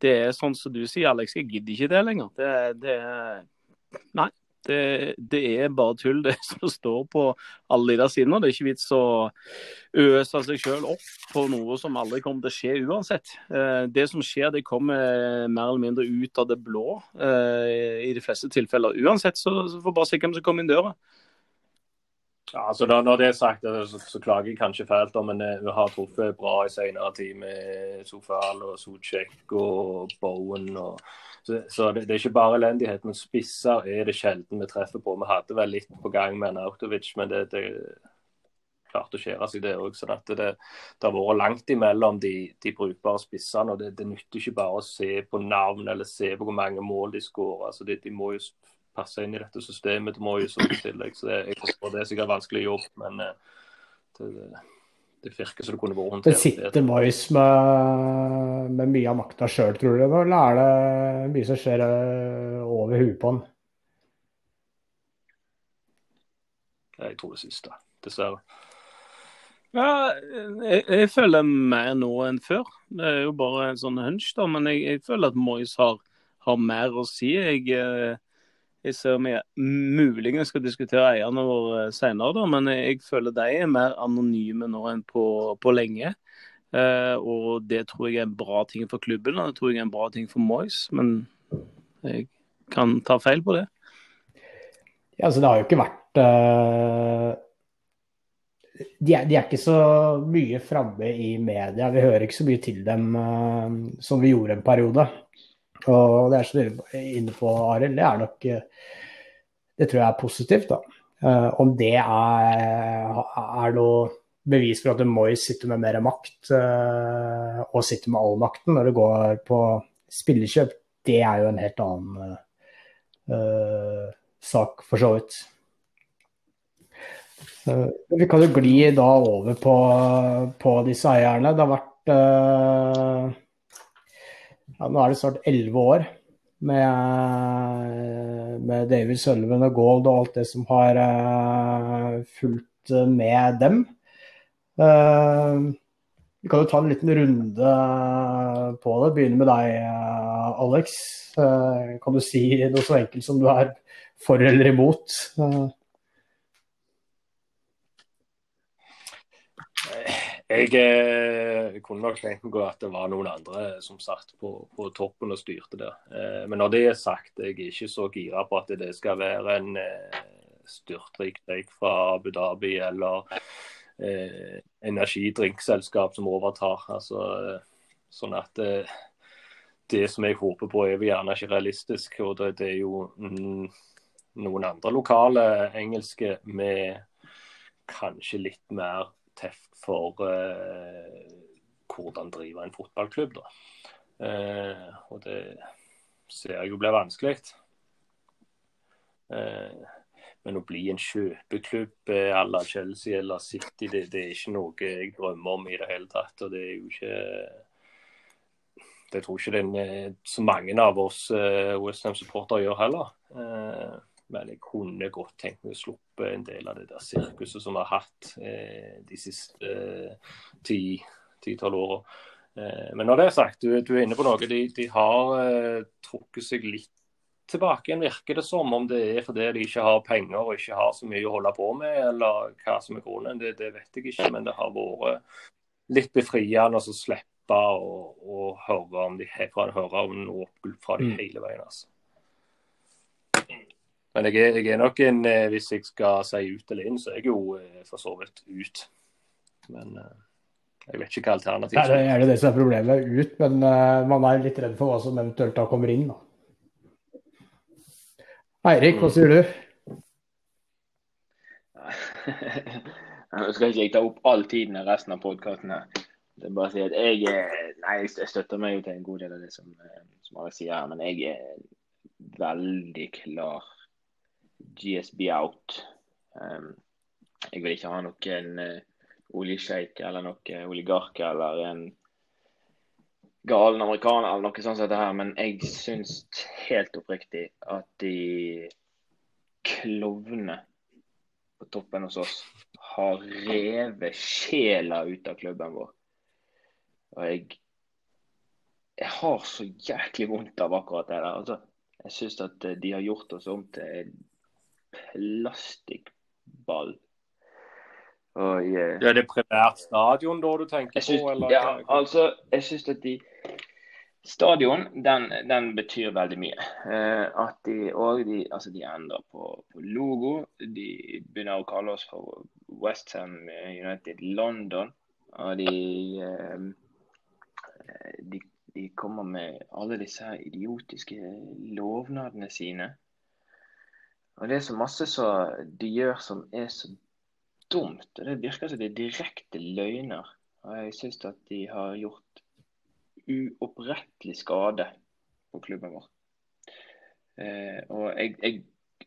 det er sånn som du sier, Alex. Jeg gidder ikke det lenger. Det, det Nei. Det, det, er bare tull, det som står på alle de der sidene. Det er ikke vits å øse seg selv opp på noe som aldri kommer til å skje uansett. Eh, det som skjer, det kommer mer eller mindre ut av det blå eh, i de fleste tilfeller. Uansett så, så får bare se hvem som kommer inn døra. Ja, altså da, Når det er sagt, så, så klager jeg kanskje fælt, men eh, vi har truffet bra i senere tid med Sofal og Socek og Bowen. Og, så det, det, er ikke bare elendighet, men spisser er det sjelden vi treffer på. Vi hadde vel litt på gang med Nautovic, men det, det klarte å skjære seg, det òg. Sånn det, det, har vært langt imellom de, de brukbare spissene. og det, det, nytter ikke bare å se på navn eller se på hvor mange mål de skårer. Altså, de, de må jo passe inn i dette systemet. Det må jo så tillegg. Så det, jeg forstår det er sikkert vanskelig jobb, men det, det virker som det kunne vært håndtert. Det sitter Moyes med, med, mye av makta sjøl, tror du? Eller er det mye som skjer over huet på han? Jeg tror det siste, dessverre. Ja, jeg, jeg, føler mer nå enn før. Det er jo bare en sånn hunch, da. Men jeg, jeg føler at Moyes har, har, mer å si. Jeg, jeg ser vi muligens skal diskutere eierne våre senere, da, men jeg føler de er mer anonyme nå enn på, på lenge. Eh, og det tror jeg er en bra ting for klubben, og det tror jeg er en bra ting for Moyes. Men jeg kan ta feil på det. Ja, altså Det har jo ikke vært uh de er, de er, ikke så mye framme i media. Vi hører ikke så mye til dem uh, som vi gjorde en periode. Og det er som du er inne på, Arild, det er nok Det tror jeg er positivt. da. Uh, om det er, er noe bevis for at Moyes sitter med mer makt, uh, og sitter med all makten når det går på spillekjøp, det er jo en helt annen sak, for så vidt. Vi kan jo gli da over på, på disse eierne. Det har vært uh, ja, Nå er det snart elleve år med, med David Sullivan og Gold og alt det som har uh, fulgt med dem. Uh, Vi kan jo ta en liten runde på det. Begynne med deg, Alex. Uh, kan du si noe så enkelt som du er for eller imot? Eh, Jeg eh, kunne nok tenkt meg at det var noen andre som satt på, på toppen og styrte der. Eh, men når det er sagt, jeg er ikke så gira på at det skal være en eh, styrtrik take fra Abu Dhabi eller eh, energidrinkselskap som overtar. Altså, eh, sånn at eh, det som jeg håper på, er gjerne ikke realistisk. og Det, det er jo mm, noen andre lokale engelske med kanskje litt mer teft for eh, hvordan drive en fotballklubb. Eh, og det ser jeg jo blir vanskelig. Eh, men å bli en kjøpeklubb à la Chelsea eller City, det, det, er ikke noe jeg drømmer om i det hele tatt. Og det er jo ikke Det tror ikke det er så mange av oss uh, Westham-supportere gjør heller. Uh, men jeg kunne godt tenkt meg å sluppe en del av det der sirkuset som vi har hatt eh, de siste ti-tolv eh, åra. Eh, men når det er sagt, du, du, er inne på noe. De, de har eh, trukket seg litt tilbake igjen, virker det som. Om det er fordi de ikke har penger og ikke har så mye å holde på med, eller hva som er grunnen, det, det vet jeg ikke. Men det har vært litt befriende å slippe å, høre om de, høre om noe fra de mm. hele veien. altså. Men jeg er, jeg er, nok en eh, Hvis jeg skal si ut eller inn, så er jeg jo eh, for så vidt ut. Men eh, jeg vet ikke hva alternativet er. Det er det som er problemet, ut. Men uh, man er litt redd for hva som eventuelt da kommer inn. da. Eirik, hva sier du? Nå skal ikke jeg ta opp all tiden i resten av podkasten her. Det er bare å si at jeg, nei, jeg støtter meg jo til en god del av det som, som Ari sier her, men jeg er veldig klar GSB out. Um, jeg vil ikke ha noen uh, oljesjeik eller noen oligark eller en galen amerikaner eller noe sånt som dette her, men jeg syns helt oppriktig at de klovnene på toppen hos oss har revet sjela ut av klubben vår. Og jeg, jeg har så jæklig vondt av akkurat det der. Altså, jeg syns at de har gjort oss om til plastikkball. Og, yeah. ja, det er primært stadion da du tenker synes, på? Eller? Ja, altså, jeg syns at de Stadion, den, den betyr veldig mye. Eh, at de og de, altså de endrer på, på, logo. De begynner å kalle oss for Westham United London. Og de, eh, de, de kommer med alle disse idiotiske lovnadene sine. Og Det er så masse som de gjør som er så dumt. og Det virker som det er direkte løgner. Og Jeg syns at de har gjort uopprettelig skade på klubben vår. Eh, og jeg, jeg,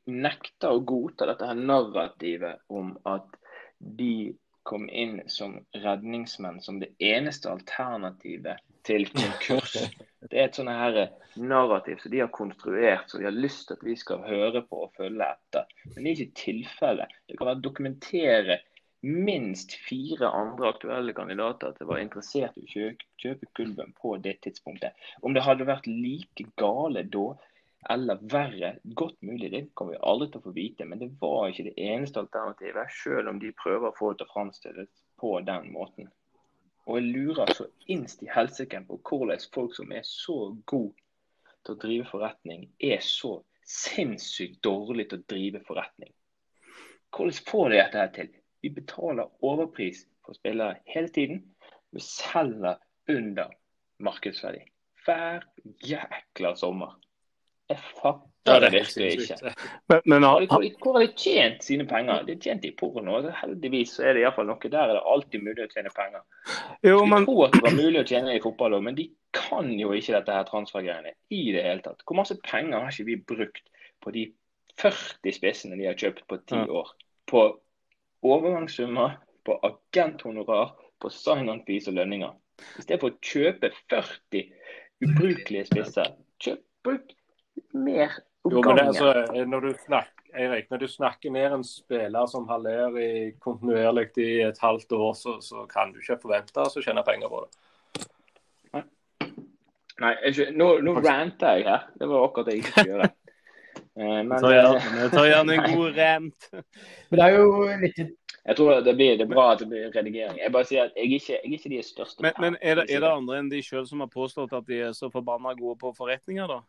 nekter å godta dette her narrativet om at de kom inn som redningsmenn, som det eneste alternativet til konkurs. Det er et sånn her narrativ som de har konstruert, så de har lyst til at vi skal høre på og følge etter. Men det er ikke tilfellet. Det kan være dokumentere minst fire andre aktuelle kandidater til å være interessert i å kjøpe, kjøpe klubben på det tidspunktet. Om det hadde vært like gale da eller verre, godt mulig, det kommer vi aldri til å få vite. Men det var ikke det eneste alternativet, selv om de prøver å få det til å framstilles på den måten. Og jeg lurer så innst i helsike på hvordan folk som er så gode til å drive forretning, er så sinnssykt dårlig til å drive forretning. Hvordan får de dette her til? Vi betaler overpris for spillere hele tiden. Vi selger under markedsverdi. Hver jækla sommer. Jeg fatter ja, det virkelig ikke. Men, men, hvor, hvor, har de tjent sine penger? De har tjent i porno. Altså, heldigvis er det iallfall noe der er det alltid mulig å tjene penger. Jo, men... Tror at det var mulig å tjene i fotball òg, men de kan jo ikke dette her transfergreiene i det hele tatt. Hvor masse penger har ikke vi brukt på de 40 spissene de har kjøpt på ti år? På overgangssummer, på agenthonorar, på sign-on-fees og lønninger. I stedet for å kjøpe 40 ubrukelige spisser, kjøp, bruk mer Jo, men det, altså, når du snakker, Erik, når du snakker ned en spiller som halverer i kontinuerlig i et halvt år, så, så kan du ikke forvente å tjene penger på det. Nei, ikke, nå, nå ranter jeg her. Det var akkurat det jeg ikke skulle gjøre. Eh, men, tar gjerne, jeg tar gjerne en god rant. Men det er jo litt Jeg tror det, blir, det er bra at det blir redigering. Jeg bare sier at jeg ikke, jeg er ikke de største Men, men er, det, er, det, andre enn de sjøl som har påstått at de er så forbanna gode på forretninger, da?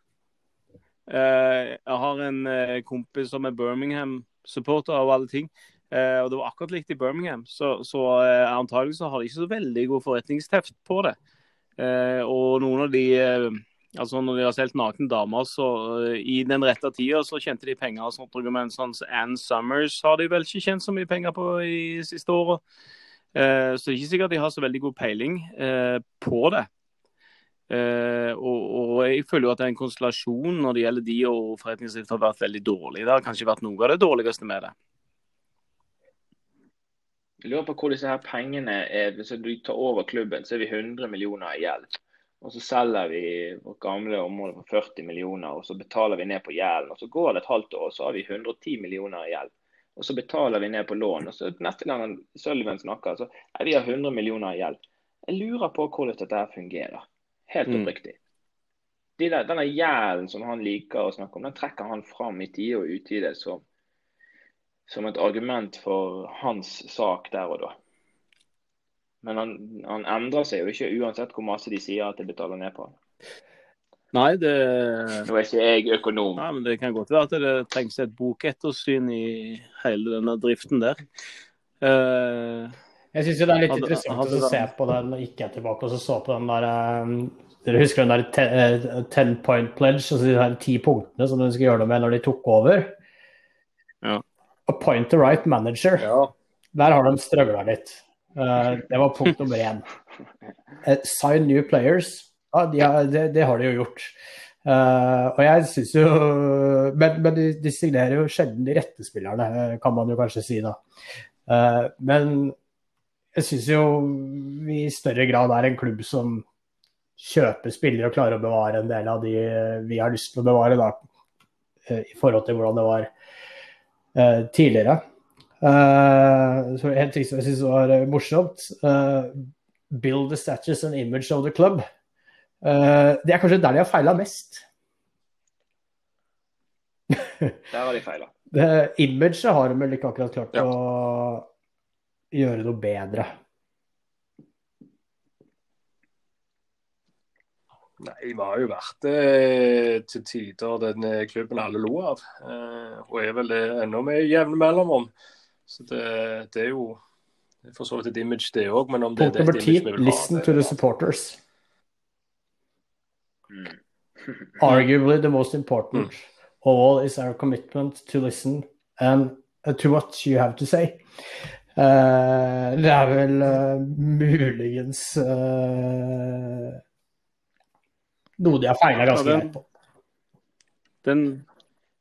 Eh, jeg har en eh, kompis som er Birmingham-supporter av alle ting. og Det var akkurat likt i Birmingham, så, så antagelig så har de ikke så veldig god forretningsteft på det. og noen av de Altså Når de har solgt nakne damer, så uh, i den rette tida så tjente de penger. og sånt, Men sånn Ann Summers har de vel ikke tjent så mye penger på i siste året. Uh, så det er ikke sikkert de har så veldig god peiling uh, på det. Og, og, jeg føler jo at det er en konstellasjon når det gjelder de og forretningsdrift har vært veldig dårlig. Det har kanskje vært noe av det dårligste med det. Jeg lurer på hvor disse her pengene er. Hvis du tar over klubben, så er vi 100 millioner i gjeld. Og så selger vi vårt gamle område for 40 millioner, og så betaler vi ned på gjelden. Og så går det et halvt år, så har vi 110 millioner i gjeld. Og så betaler vi ned på lån. Og så neste gang Sølven snakker, så er vi har 100 millioner i gjeld. Jeg lurer på hvordan dette fungerer. Helt mm. oppriktig. De der, denne gjelden som han liker å snakke om, den trekker han fram i tide og utide som, som et argument for hans sak der og da. Men han, han, endrer seg jo ikke uansett hvor masse de sier at de betaler ned på. Nei, det Nå er ikke jeg økonom. Nei, men Det kan godt være at det trengs et bokettersyn i hele denne driften der. Uh, jeg syns det er litt hadde, interessant hadde, å se på den. og gikk jeg tilbake og så på den der um, Dere husker den der ten, uh, ten point pledge, altså de her ti punktene som de skulle gjøre noe med når de tok over? Ja. Appoint the right manager. Ja. Der har de strøgla litt. Uh, det var punkt nummer én. Uh, sign new players. Ja, de har, det, det, har de jo gjort. Uh, og jeg syns jo Men, men de, de, signerer jo sjelden de rette spillerne, kan man jo kanskje si da. men jeg syns jo vi i større grad er en klubb som kjøper spillere og klarer å bevare en del av de vi har lyst til å bevare, da, i forhold til hvordan det var tidligere. Uh, så en ting som jeg syns var morsomt uh, Build the statues and image of the club. det er kanskje der de har feila mest. der har de feila. Imaget har de vel ikke akkurat klart ja. å gjøre noe bedre. Nei, vi har jo vært eh, til tider den klubben alle lo av. Eh, og er vel det ennå med jevne mellomrom. Så det, det, er jo for så vidt et image, det òg. Men om det, er et image vi vil ha, Listen to the supporters. Mm. Arguably the most important mm. of all is our commitment to listen and to what you have to say. Uh, det er vel uh, muligens uh, noe de har feila ganske greit på. Den,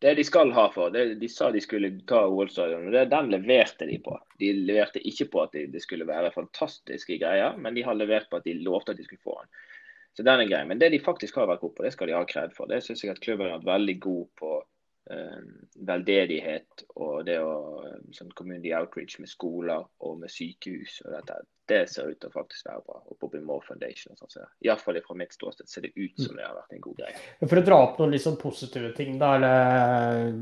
det de skal ha for, det, De sa de skulle ta OL-stadion, og den leverte de på. De leverte ikke på at det de skulle være fantastiske greier, men de har levert på at de lovte at de skulle få den. Så den er grei. Men det de faktisk har vært gode på, det skal de ha kred for. Det syns jeg at klubben har vært veldig god på veldedighet og det å eh, sånn community outreach med skoler og med sykehus og dette, det ser ut til å faktisk være bra. Og Bobby Moore Foundation. Sånn, så Iallfall fra mitt ståsted ser det ut som det har vært en god greie. For å dra opp noen sånn positive ting, da, eller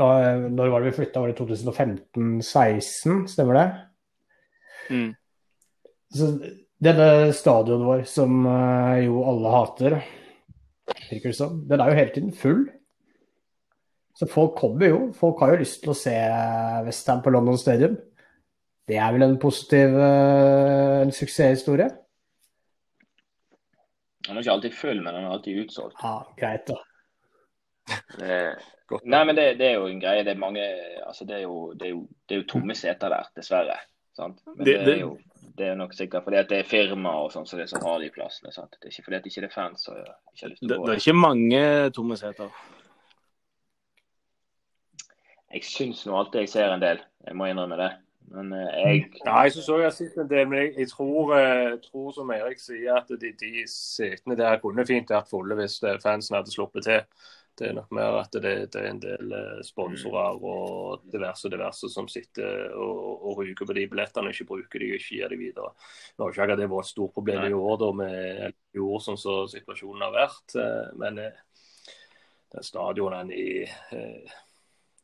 da, Når var det vi flytta? Var det 2015-16, stemmer det? Mm. Så denne stadionet vår, som eh, jo alle hater, virker det som, den er jo hele tiden full. Så folk kommer jo. Folk har jo lyst til å se Westham på London Stadium. Det er vel en positiv uh, en suksesshistorie? Den er ikke alltid full, men den er alltid utsolgt. Ja, greit da. Det, nei, men det, det, er jo en greie. Det er mange altså det er jo, det er jo, det er jo tomme seter der, dessverre. Sant? Men det, er jo det er nok sikkert fordi at det er firma og sånn, så det som har de plassene. Sant? Det er ikke fordi at det ikke er fans som ikke har lyst til å gå. Det, er ikke mange tomme seter. Jeg syns nå alltid jeg ser en del, jeg må innrømme det. Men eh, jeg Ja, jeg syns òg jeg har sett en del, men jeg, jeg tror, eh, tror som Erik sier, at de, de setene der kunne fint vært fulle hvis eh, fansen hadde sluppet til. Det er nok mer at det, det er en del sponsorer og diverse diverse som sitter og, og ryker på de billettene og ikke bruker de og ikke gir de videre. Nå har ikke akkurat det vært et stort problem i år da, med i år sånn som situasjonen har vært, men den stadionen i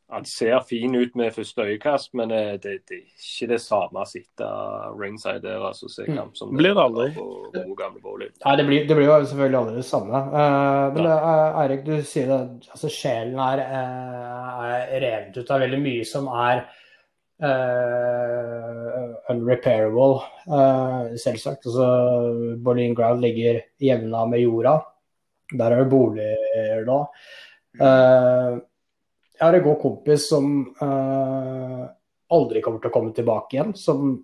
han ser fin ut med første øyekast, men eh, det, det er ikke det samme å sitte ringside der altså, se kamp som Blir det aldri. på på gamle. Nei, det blir, det blir jo selvfølgelig aldri det samme. Uh, men uh, Eirik, du sier at altså, sjelen er, uh, er revet ut av veldig mye som er eh, unrepairable, eh, selvsagt. Altså, Berlin Ground ligger jevna med jorda. Der er det boliger da. Eh, jeg har en god kompis som uh, aldri kommer til å komme tilbake igjen, som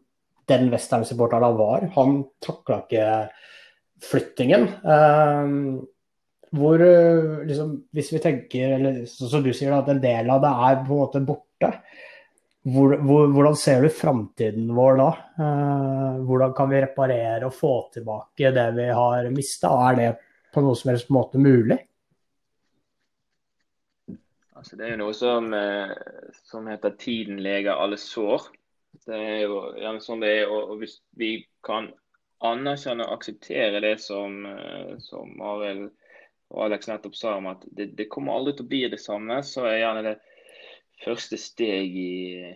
den Westham-supporteren han var. Han takla ikke flyttingen. Uh, hvor eh, liksom, Hvis vi tenker, eller sånn som du sier, da, at en del av det er på en måte borte. Hvor, hvor, hvordan ser du framtiden vår da? Uh, hvordan kan vi reparere og få tilbake det vi har mista? Er det på noen som helst måte mulig? Altså, det er jo noe som, eh, som heter 'tiden leger alle sår'. Det er jo gjerne sånn det er. Og, hvis vi kan anerkjenne og akseptere det som, eh, som Arild og Alex nettopp sa om at det, det kommer aldri til å bli det samme, så er gjerne det første steg i,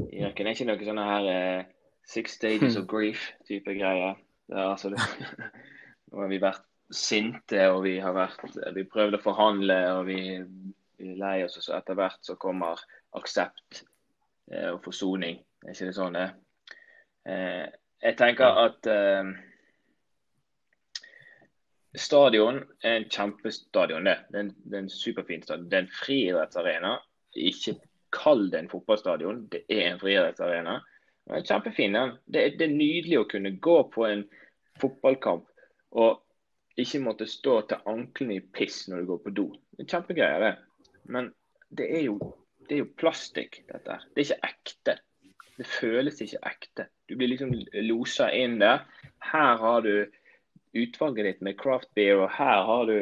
i rekken. Det er ikke noe sånne her eh, six stages of grief-type greier. Det er altså det, Nå har vi vært sinte, og vi har vært Vi prøvd å forhandle, og vi lei oss, og så etter hvert så kommer aksept eh, og forsoning. Er ikke det sånn det? Eh, jeg tenker at eh, stadion er en kjempestadion. Det, det, er en, det er en superfin stadion. Det er en friidrettsarena. Ikke kall det en fotballstadion, det er en friidrettsarena. Den er kjempefin. den. Det, det er nydelig å kunne gå på en fotballkamp og ikke måtte stå til anklene i piss når du går på do. Det er kjempegreier, det. Men det er jo, det jo plastikk, dette her. Det er ikke ekte. Det føles ikke ekte. Du blir liksom losa inn der. Her har du utvalget ditt med craft beer, og her har du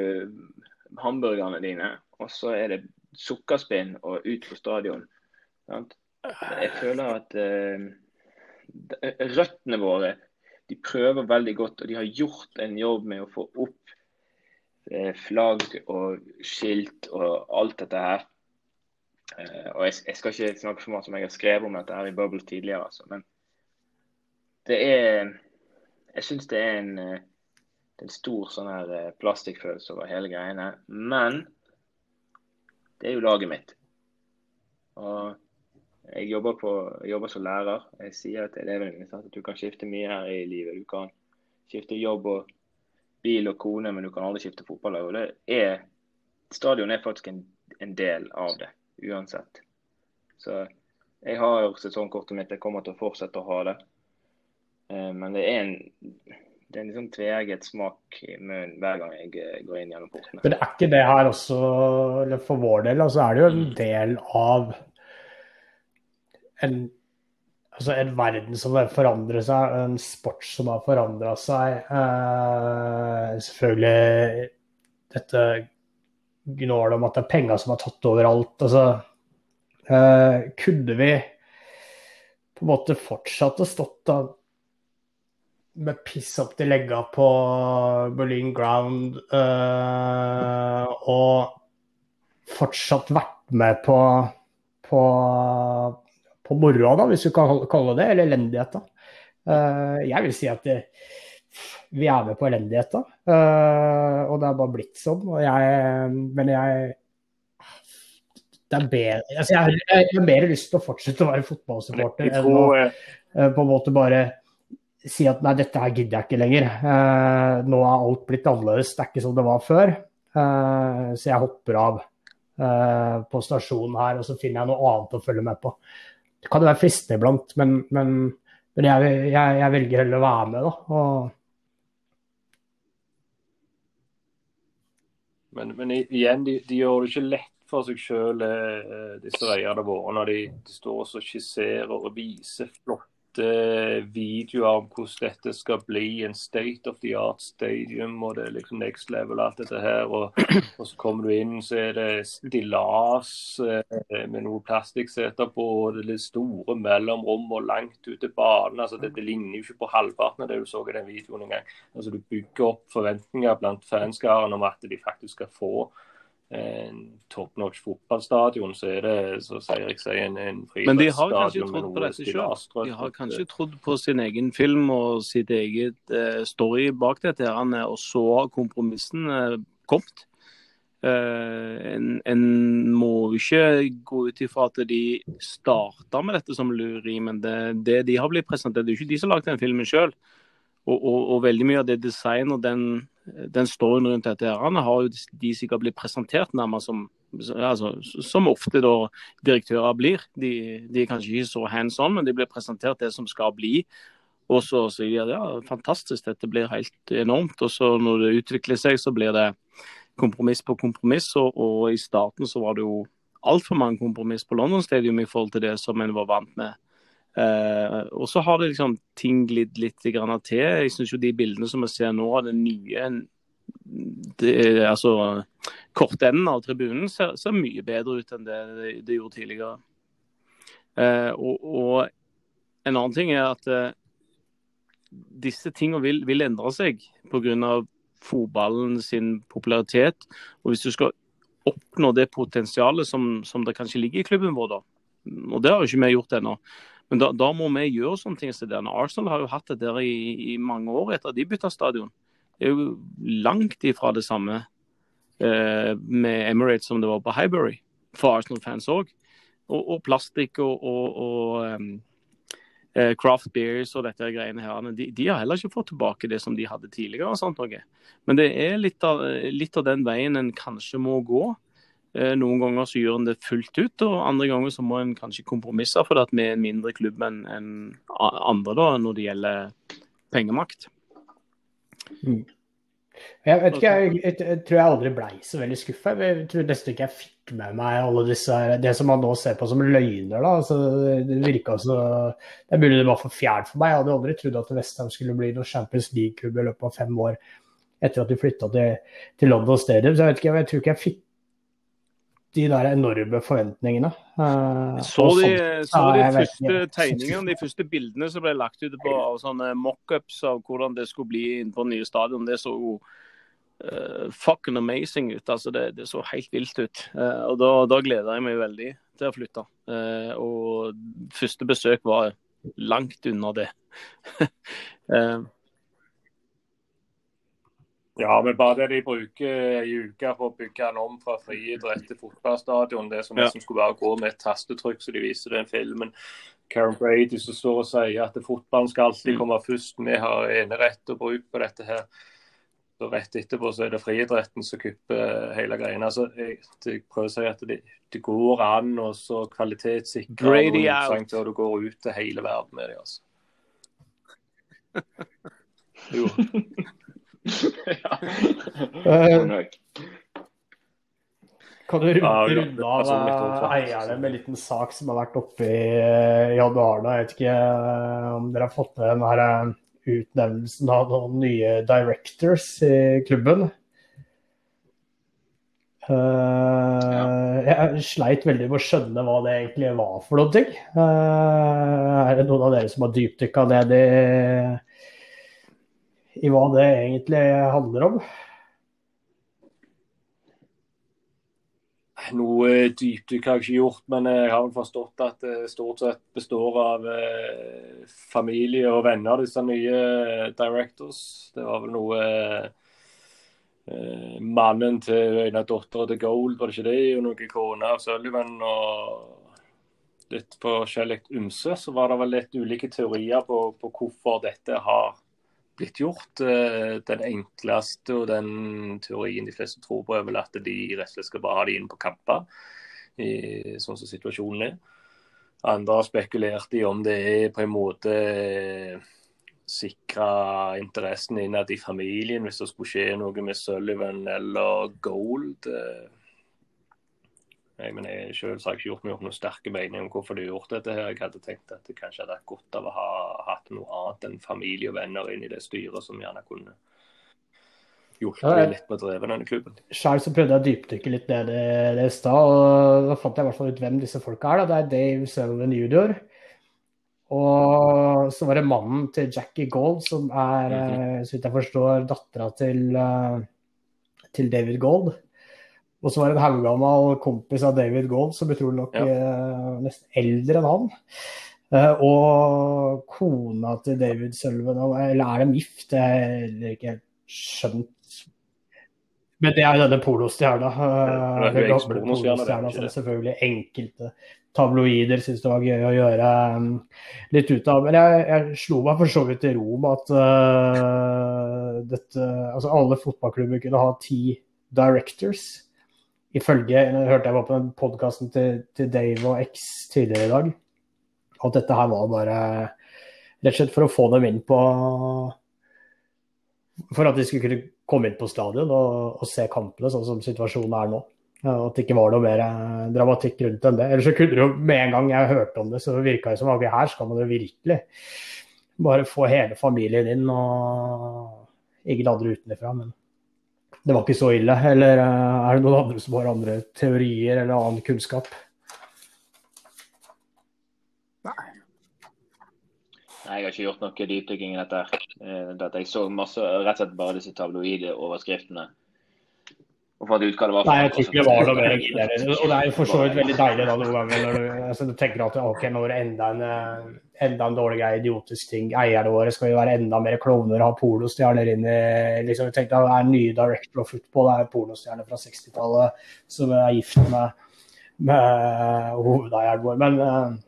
hamburgerne dine. Og så er det sukkerspinn og ut på stadion. Jeg føler at eh, røttene våre de prøver veldig godt, og de har gjort en jobb med å få opp flagg og skilt og alt dette her. Eh, og jeg, jeg skal ikke snakke for mye som jeg har skrevet om dette her i Bubble tidligere, altså, men det er Jeg syns det er en, eh, en stor sånn her eh, plastikkfølelse over hele greiene. Men det er jo laget mitt. Og jeg jobber, på, jeg jobber som lærer. Jeg sier til elevene mine at du kan skifte mye her i livet. Du kan skifte jobb og bil og kone, men du kan aldri skifte fotballag. Og det er, stadion er faktisk en, en del av det, uansett. Så jeg har jo sesongkortet mitt, jeg kommer til å fortsette å ha det. Eh, Men det er en, det er en liksom tveegget smak i munnen hver gang jeg eh, går inn gjennom portene. Men det er ikke det her også, eller for vår del, altså er det jo en del av en, altså en verden som har forandret seg, en sport som har forandra seg. Eh, selvfølgelig dette gnålet om at det er penger som har tatt over alt. Altså, eh, kunne vi på en måte fortsatt å stått da med piss opp til legga på Berlin Ground eh, og fortsatt vært med på, på, på moroa, da, hvis du kan kalle det, eller elendighet. da. Eh, jeg vil si at det, vi er med på elendighet, da. Eh, og det er bare blitt sånn. Og jeg, men jeg det er bedre, altså jeg, jeg, jeg har mer lyst til å fortsette å være fotballsupporter enn å eh, eh, på en måte bare si at nei, dette her gidder jeg ikke lenger. Eh, nå er alt blitt annerledes, det er ikke som det var før. Eh, så jeg hopper av eh, på stasjonen her, og så finner jeg noe annet å følge med på. Det kan være fristende iblant, men, men, men jeg, jeg, jeg velger heller å være med, da. Og, Men, men igjen, de, de gjør det ikke lett for seg sjøl, disse veiene våre, når de, de står og skisserer og viser flott videoer om hvordan dette skal bli en state of the art stadium. og Det er liksom next level alt dette her. Og, og så kommer du inn, så er det stillas eh, med noe plastikkseter på. og Det er litt store mellomrom og langt ute til banen. altså det, det, ligner jo ikke på halvparten av det du så i den videoen engang. Altså, du bygger opp forventninger blant fanskaren om at de faktisk skal få en top notch fotballstadion, så er det så sier jeg seg en, en Men de har kanskje trodd på dette selv? De har kanskje trodd på sin egen film og sitt eget eh, story bak dette, her, og så har kompromissen eh, kommet. Eh, en, en, må ikke gå ut ifra at de starta med dette som lureri, men det, det de har blitt presentert, det er jo ikke de som har lagd den filmen sjøl. Og, og, og, veldig mye av det design og den den storyen rundt dette her, har jo de sikkert blitt presentert nærmest som altså, som ofte da direktører blir. De, de er kanskje ikke så hands on, men de blir presentert det som skal bli. Og så sier de ja, fantastisk, dette blir helt enormt. Og så når det utvikler seg, så blir det kompromiss på kompromiss. Og, og i starten så var det jo altfor mange kompromiss på London Stadium i forhold til det som en var vant med. Uh, og så har det liksom ting glidd litt til. Jeg syns jo de bildene som vi ser nå av den nye det, altså Kortenden av tribunen ser, ser, mye bedre ut enn det det gjorde tidligere. Uh, og, og, en annen ting er at uh, disse tingene vil, vil endre seg pga. fotballen sin popularitet. Og hvis du skal oppnå det potensialet som, som det kanskje ligger i klubben vår, da, og det har jo ikke vi gjort ennå, men da, da, må vi gjøre sånne ting som det. Arsenal har jo hatt det der i, i mange år etter at de bytta stadion. Det er jo langt ifra det samme eh, med Emirates som det var på Highbury, for Arsenal-fans òg. Og, og, plastikk og, og, og um, craft beers og dette greiene her, de, de, har heller ikke fått tilbake det som de hadde tidligere. og sånt noe. Men det er litt av, litt av den veien en kanskje må gå. Eh, noen ganger så gjør en det fullt ut, og andre ganger så må en kanskje kompromisse for at vi er en mindre klubb enn en andre da, når det gjelder pengemakt. Mm. Jeg vet ikke, jeg, jeg, jeg, tror jeg aldri blei så veldig skuffa. Jeg tror nesten ikke jeg fikk med meg alle disse Det som man nå ser på som løgner, da. Altså, det virka så Det er mulig det var for fjernt for meg. Jeg hadde aldri trodd at Vestheim skulle bli noen Champions League-klubb i løpet av fem år etter at de flytta til, til, London Stadium. Så jeg vet ikke, jeg tror ikke jeg fikk de der enorme forventningene. Uh, så de, så de første tegningene, de første bildene som ble lagt ut på sånne mockups av hvordan det skulle bli inn på det nye stadion, det så jo uh, fucking amazing ut. altså Det, det så helt vilt ut. Uh, og da, da, gleder jeg meg veldig til å flytte. og første besøk var langt unna det. Ja, men bare det de bruker i uka for å bygge den om fra friidrett til fotballstadion, det som ja. skulle være å gå med et tastetrykk, så de viser den filmen. Karen Brady som står og sier at fotballen skal alltid mm. komme først. Vi har enerett og bruk på dette her. Så rett etterpå så er det friidretten som kupper hele greia. Altså, jeg, jeg, prøver å si at det, det går an å kvalitetssikre og du går ut til hele verden med det. altså. Jo. Ja. Kan du runde, runde av uh, eierne med en liten sak som har vært oppe i januar? Jeg vet ikke uh, om dere har fått med den her uh, utnevnelsen av noen nye directors i klubben. Uh, jeg sleit veldig med å skjønne hva det egentlig var for noe. Uh, er det noen av dere som har dypdykka ned i i hva det egentlig handler om? Noe dypdykk har jeg ikke gjort, men jeg har forstått at det stort sett består av eh, familie og venner, disse nye directors. Det var vel noe eh, Mannen til en av dattera til Gold, var det ikke det? Og noen kone av Sullivan og litt forskjellig ymse. Så var det vel litt ulike teorier på, på hvorfor dette har blitt gjort. Eh, den enkleste og den teorien de fleste tror på, er vel at de rett og slett skal bare ha de inn på kamper, i, sånn som situasjonen er. Andre har spekulert i om det er på en måte eh, sikre interessen innad i familien hvis det skulle skje noe med Sullivan eller Gold. Jeg, men jeg selv har ikke gjort meg opp noen sterke meninger om hvorfor de har gjort dette. her. Jeg hadde tenkt at det kanskje hadde vært godt av å ha hatt noe annet enn familie og venner inn i det styret, som gjerne kunne hjulpet Ja, litt med å dreve denne klubben. Sjøl så prøvde jeg å dypdykke litt ned i det i stad, og da fant jeg i hvert fall ut hvem disse folka er. Da. Det er Dave Sullivan jr. Og så var det mannen til Jackie Gold, som er, eh, så vidt jeg forstår, dattera til, eh, til David Gold. Og så var det en haugammal kompis av David Gold, som utrolig nok Ja. eh, nesten eldre enn han. Eh, og kona til David Sølven, eller er de gift? Det jeg heller ikke helt skjønt. Men det er denne polostjerna. Ja, det er eh, er som selvfølgelig enkelte tabloider syntes det var gøy å gjøre um, litt ut av. Men jeg, jeg slo meg for så vidt i ro med at uh, dette, altså alle fotballklubber kunne ha ti directors. Ifølge jeg hørte jeg var på podkasten til, til Dave og X tidligere i dag, at dette her var bare rett og slett for å få dem inn på For at de skulle kunne komme inn på stadion og, og se kampene sånn som situasjonen er nå. At det ikke var noe mer eh, dramatikk rundt enn det. Ellers så kunne det jo med en gang jeg hørte om det, så virka det som at her skal man jo virkelig bare få hele familien inn og ingen andre utenfra. Men det var ikke så ille. Eller eh, er det noen andre som har andre teorier eller annen kunnskap? Nei, jeg har ikke gjort noe dypdykking i dette. her. Eh, dette. Jeg så masse, rett og slett bare disse tabloide overskriftene. Og fant ut hva det var. Nei, jeg tror ikke det var noe mer. Og det er jo for så vidt veldig deilig da noen ganger når du, altså, du tenker at ok, nå er det enda en, eh, enda en dårlig greie, idiotisk ting. Eierne våre skal jo være enda mer klovner, ha pornostjerner inn i liksom, Jeg tenkte at det er nye director of football, det er pornostjerner fra 60-tallet som er gift med, med hovedeieren vår. Men eh,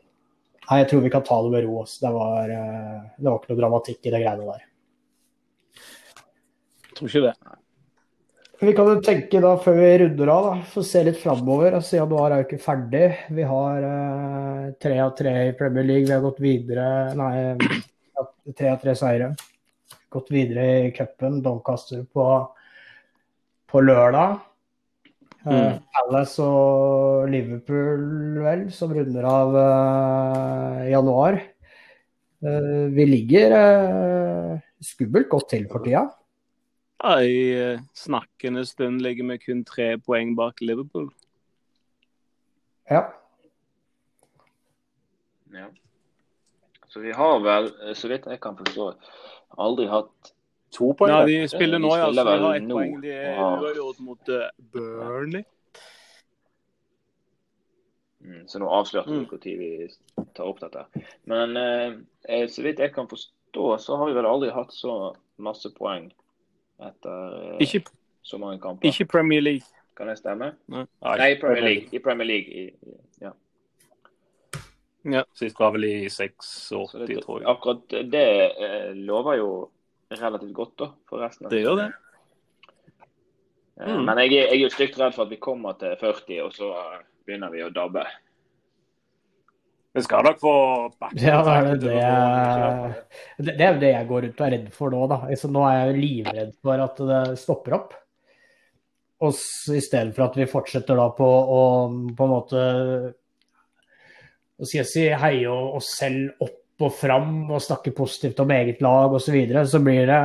nei, jeg tror vi kan ta det med ro. Også. Det, var, eh, det var ikke noe dramatikk i de greiene der. Jeg Tror ikke det. Vi kan jo tenke da, før vi runder av, da, få se litt framover. Altså, januar er jo ikke ferdig. Vi har eh, tre av tre i Premier League. Vi har gått videre Nei, tre av tre seire. Gått videre i cupen. Doncaster på, på lørdag. Eh, Mm. Palace og Liverpool, vel, som runder av uh, januar. Uh, vi ligger uh, skummelt godt til for tida. Ja, I eh, snakkende stund ligger vi kun tre poeng bak Liverpool. Ja. Ja. Så vi har vel, eh, så vidt jeg kan forstå, aldri hatt To poeng. Ja, de spiller nå, ja. Så de har ett poeng. De er Ja. mot eh, Burnley. Mm, Så nå avslørte vi Mm. når vi tar opp dette. Men eh, eh, så vidt jeg kan forstå, så har vi vel aldri hatt så masse poeng etter uh, Ikke, så mange kamper. ikke Premier League. Kan det stemme? Nei, Nei, Premier League. I Premier League. I, ja. ja. Sist var vel i 86, det, tror jeg. akkurat det uh, lover jo relativt godt da, for resten. av Det gjør det. Eh, Mm. Men jeg, jeg er jo stygt redd for at vi kommer til 40, og så begynner vi å dabbe. Vi skal nok få bakke Ja, det det det det, er det jeg går rundt og er redd for nå, da. Altså, nå er jeg livredd for at det stopper opp. Og i stedet for at vi fortsetter da på å på en måte hva skal jeg si, heie oss selv opp og fram og snakke positivt om eget lag osv., så, videre, så blir det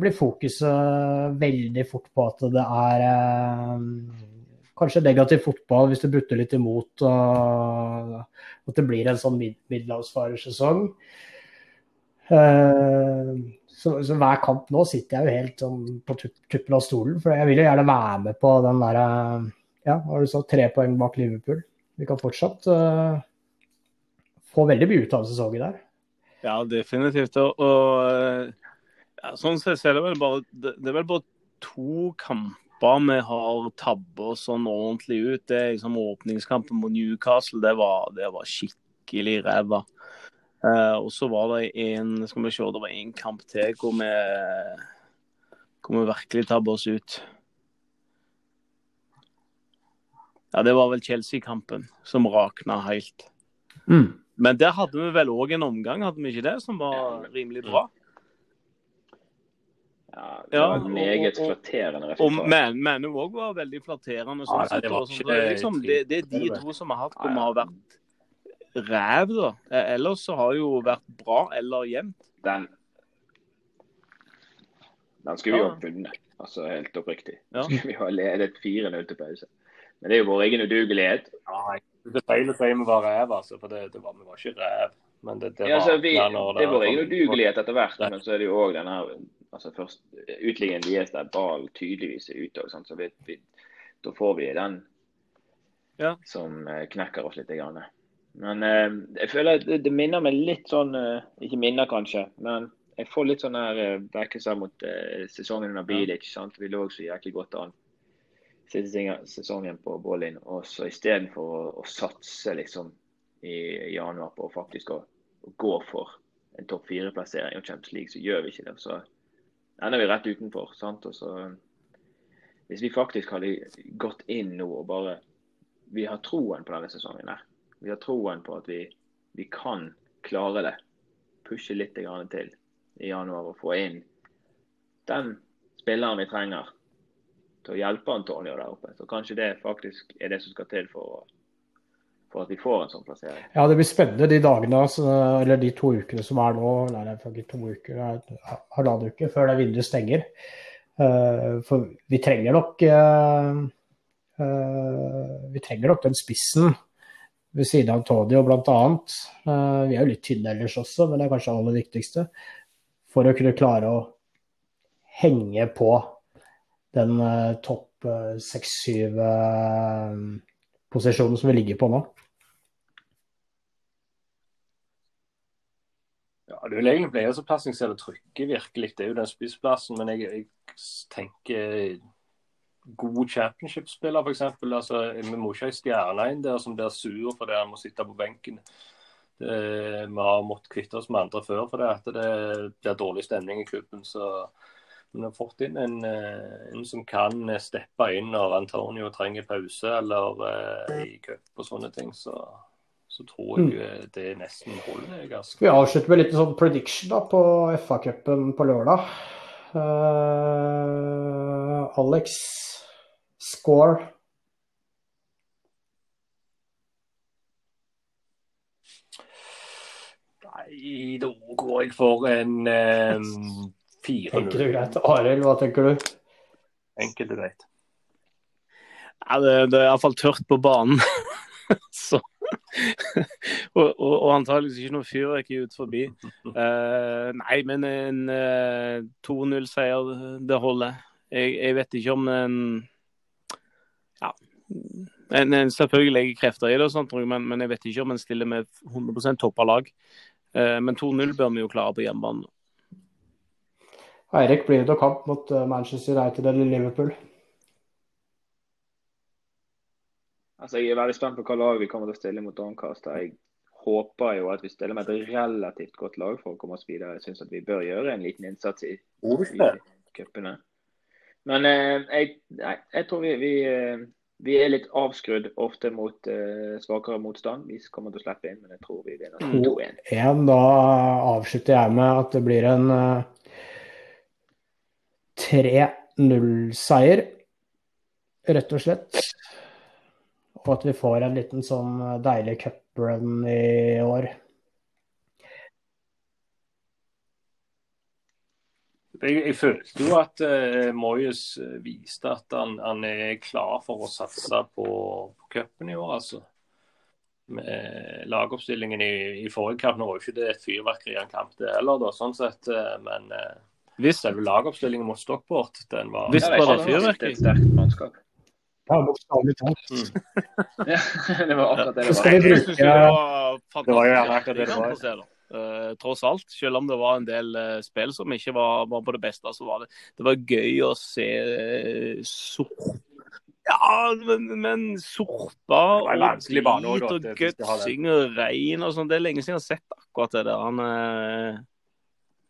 blir fokuset veldig fort på at det er eh, kanskje negativ fotball hvis det butter litt imot. og at det blir en sånn mid middelhavsfarersesong. Eh, så, så hver kamp nå sitter jeg jo helt sånn på tuppen av stolen, for jeg vil jo gjerne være med på den derre Ja, har du sagt tre poeng bak Liverpool? Vi kan fortsatt uh, få veldig mye ut av sesongen der. Ja, definitivt. Og, og eh, ja, sånn sett så er det vel bare det er vel bare to kamper vi har tabba oss sånn ordentlig ut. Det er liksom Åpningskampen mot Newcastle, det var, det var skikkelig ræva. Uh, og så var det en skal vi se, det var en kamp til hvor vi, hvor vi virkelig tabba oss ut. Ja, Det var vel Chelsea-kampen som rakna helt. Men der hadde vi vel òg en omgang, hadde vi ikke det, som var rimelig bra? Ja, det var ja, meget og- flatterende Og resultat. men, hun òg var veldig flatterende. Sånn Ja, det var sånn. ikke- det, liksom, det, det er de to som har hatt hvor vi har vært ræv, da. Eh, Ellers så har det jo vært bra eller jevnt. Den Den skulle vi jo ha vunnet, altså helt oppriktig. Ja. Skulle vi ha ledet 4-0 til pause. Men det er jo vår egen udugelighet. Ja, det er feil å si vi var ræv, altså. For det, det var, vi var ikke ræv. Men det, det Ja, altså, vi, det er vår egen udugelighet etter hvert, men så er det jo òg den her altså først, Utligningen deres der ballen tydeligvis er ute òg, så vi, vi, da får vi den Ja. som eh, knekker oss litt. Grann. Men eh, jeg føler at det, det minner meg litt sånn eh, Ikke minner, kanskje, men jeg får litt sånn her eh, backelser mot eh, sesongen under Bilic. sant? Vi lå så jæklig godt an siste sesongen på Bollin. Og så istedenfor å, å satse liksom i januar på faktisk å, å gå for en topp fire-plassering i Champions League, så gjør vi ikke det. Så ender vi rett utenfor. sant? Og så Hvis vi faktisk hadde gått inn nå og bare Vi har troen på denne sesongen her. Vi har troen på at vi, vi kan klare det. Pushe litt til i januar og få inn den spilleren vi trenger til å hjelpe Antonio der oppe. Så kanskje det faktisk er det som skal til for, å- for at vi får en sånn plassering. Ja, det blir spennende de dagene, eller de to ukene som er nå. Nei, det er to uker, er halvannen uke før det vinduet stenger. Eh, for vi trenger nok eh, eh, Vi trenger nok den spissen ved siden av Antonio bl.a. Vi er jo litt tynne ellers også, men det er kanskje det aller viktigste. For å kunne klare å henge på den topp seks-syv-posisjonen som vi ligger på nå. Det vil egentlig bli en plass jeg ser det trykker virkelig. Det er jo den spissplassen. Men jeg, jeg tenker god championship-spiller, f.eks. Altså, vi må ikke ha en stjerne inn der som blir sur fordi han må sitte på benken. Det, vi har måttet kvitte oss med andre før for det at det blir dårlig stemning i klubben. så vi har fått inn en, eh, en som kan steppe inn når Antonio trenger pause eller uh, i cup og sånne ting. Så, så tror jeg eh, det nesten holder. ganske. Vi avslutter med litt sånn prediction da på FA-cupen på lørdag? Uh, Alex, score. Nei, da går jeg for en eh, Enkelt og 4-0. greit. Arild, hva tenker du? Enkelt og greit. Ja, det, det er iallfall tørt på banen. Så og, og, og antakeligvis ikke noe fyrverkeri ut forbi. Uh, nei, men en uh, 2-0-seier, det holder. Jeg, jeg vet ikke om en Ja. En, en selvfølgelig legger krefter i det, og sånt, men, men jeg vet ikke om en stiller med 100 toppa lag. Uh, men 2-0 bør vi jo klare på hjemmebane. Eirik, blir det kamp mot eh, Manchester United eller Liverpool? Altså, Jeg er veldig spent på hva lag vi kommer til å stille mot Doncaster. Jeg håper jo at vi stiller med et relativt godt lag for å komme oss videre. Jeg syns at vi bør gjøre en liten innsats i, i cupene. Men eh, jeg, nei, jeg tror vi, vi, eh, vi er litt avskrudd ofte mot eh, svakere motstand. Vi kommer til å slippe inn, men jeg tror vi vinner Mm. 2-1. En, da avslutter jeg med at det blir en uh, 3-0-seier, rett og slett. Og at vi får en liten sånn deilig cuprun i år. Jeg, jeg følte jo at uh, Moyes eh, viste at han, han er klar for å satse på, på cupen i år, altså. Med lagoppstillingen i, i forrige kamp Nå var jo ikke det et fyrverkeri av en kamp, det heller, da, sånn sett. eh, men uh, Hvis, selve lagoppstillingen mot Stockport, den var Hvis Ja, var det fyrverkeri? Ja, bokstavelig talt. Ja, det var akkurat det det var. synes det var fantastisk det det var. se. Eh, tross alt, selv om det var en del uh, spill som ikke var, var på det beste, så var det, det var gøy å se uh, sort Ja, men, men sorpa og drit og gutsing og regn og sånn. Det er lenge siden jeg har sett akkurat det der han, uh,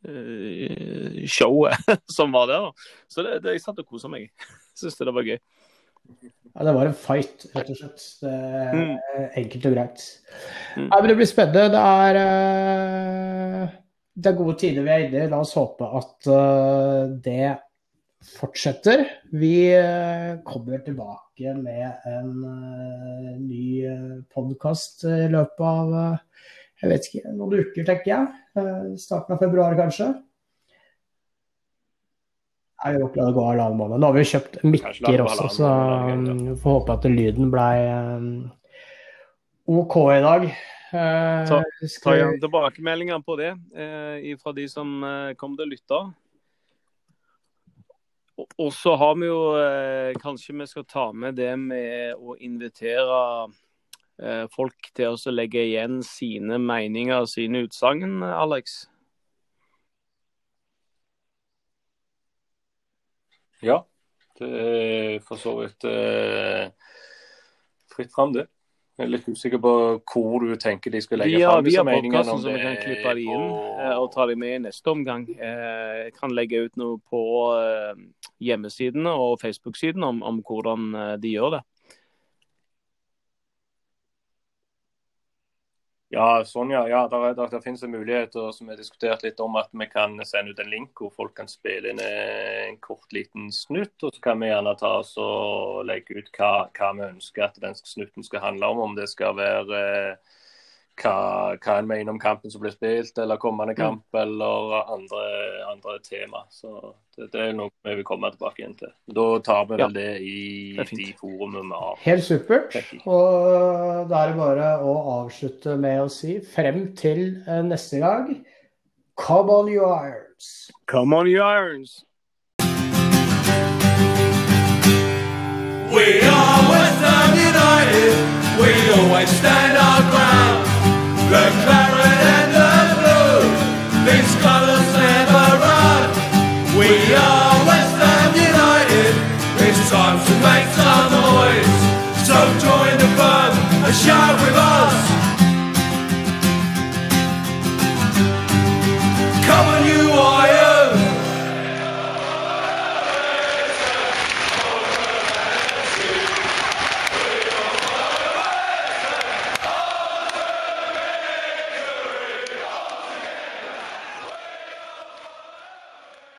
eh, showet som var der. Så det, det, jeg satt og kosa meg. Syns det var gøy. Ja, det var en fight, rett og slett. Det Mm. Enkelt og greit. Mm. Ja, men det blir spennende. Det er eh, det er gode tider vi er inne i. La oss håpe at uh, det fortsetter. Vi uh, kommer tilbake med en ny podkast i løpet av jeg vet ikke, noen uker, tenker jeg. starten av februar, kanskje. Jeg har opplevd å gå halvannen måned. Nå har vi jo kjøpt mikker også, så vi får håpe at lyden ble OK i dag. Uh, ta, ta igjen tilbakemeldinger på det uh, fra de som kom til å lytte. Og, så har vi jo Kanskje vi skal ta med det med å invitere folk til å legge igjen sine meninger, og sine utsagn, Alex? Ja, det er for så vidt fritt fram, det. Jeg er litt usikker på hvor du tenker de skal legge fram disse meningene. Via podkasten, så vi kan klippe de inn og... Eh, og ta de med i neste omgang. Eh, jeg kan legge ut noe på eh, hjemmesidene og Facebook-siden om, om, hvordan de gjør det. Ja, sånn ja. ja der, der, der finnes det muligheter som vi har diskutert litt om at vi kan sende ut en link hvor folk kan spille inn en kort liten snutt. Og så kan vi gjerne ta oss og legge ut hva, hva vi ønsker at den snutten skal handle om. Om det skal være eh, hva, hva en mener om kampen som blir spilt, eller kommende mm. kamp, mm. eller andre, andre tema. Så det, det, er noe vi vil komme tilbake igjen til. Da tar vi vel ja. det i det de forumene vi har. Helt supert. Og da er det bare å avslutte med å si frem til eh, neste gang Come on, you irons. Come on, you irons. We are Western United. We always stand our ground. The claret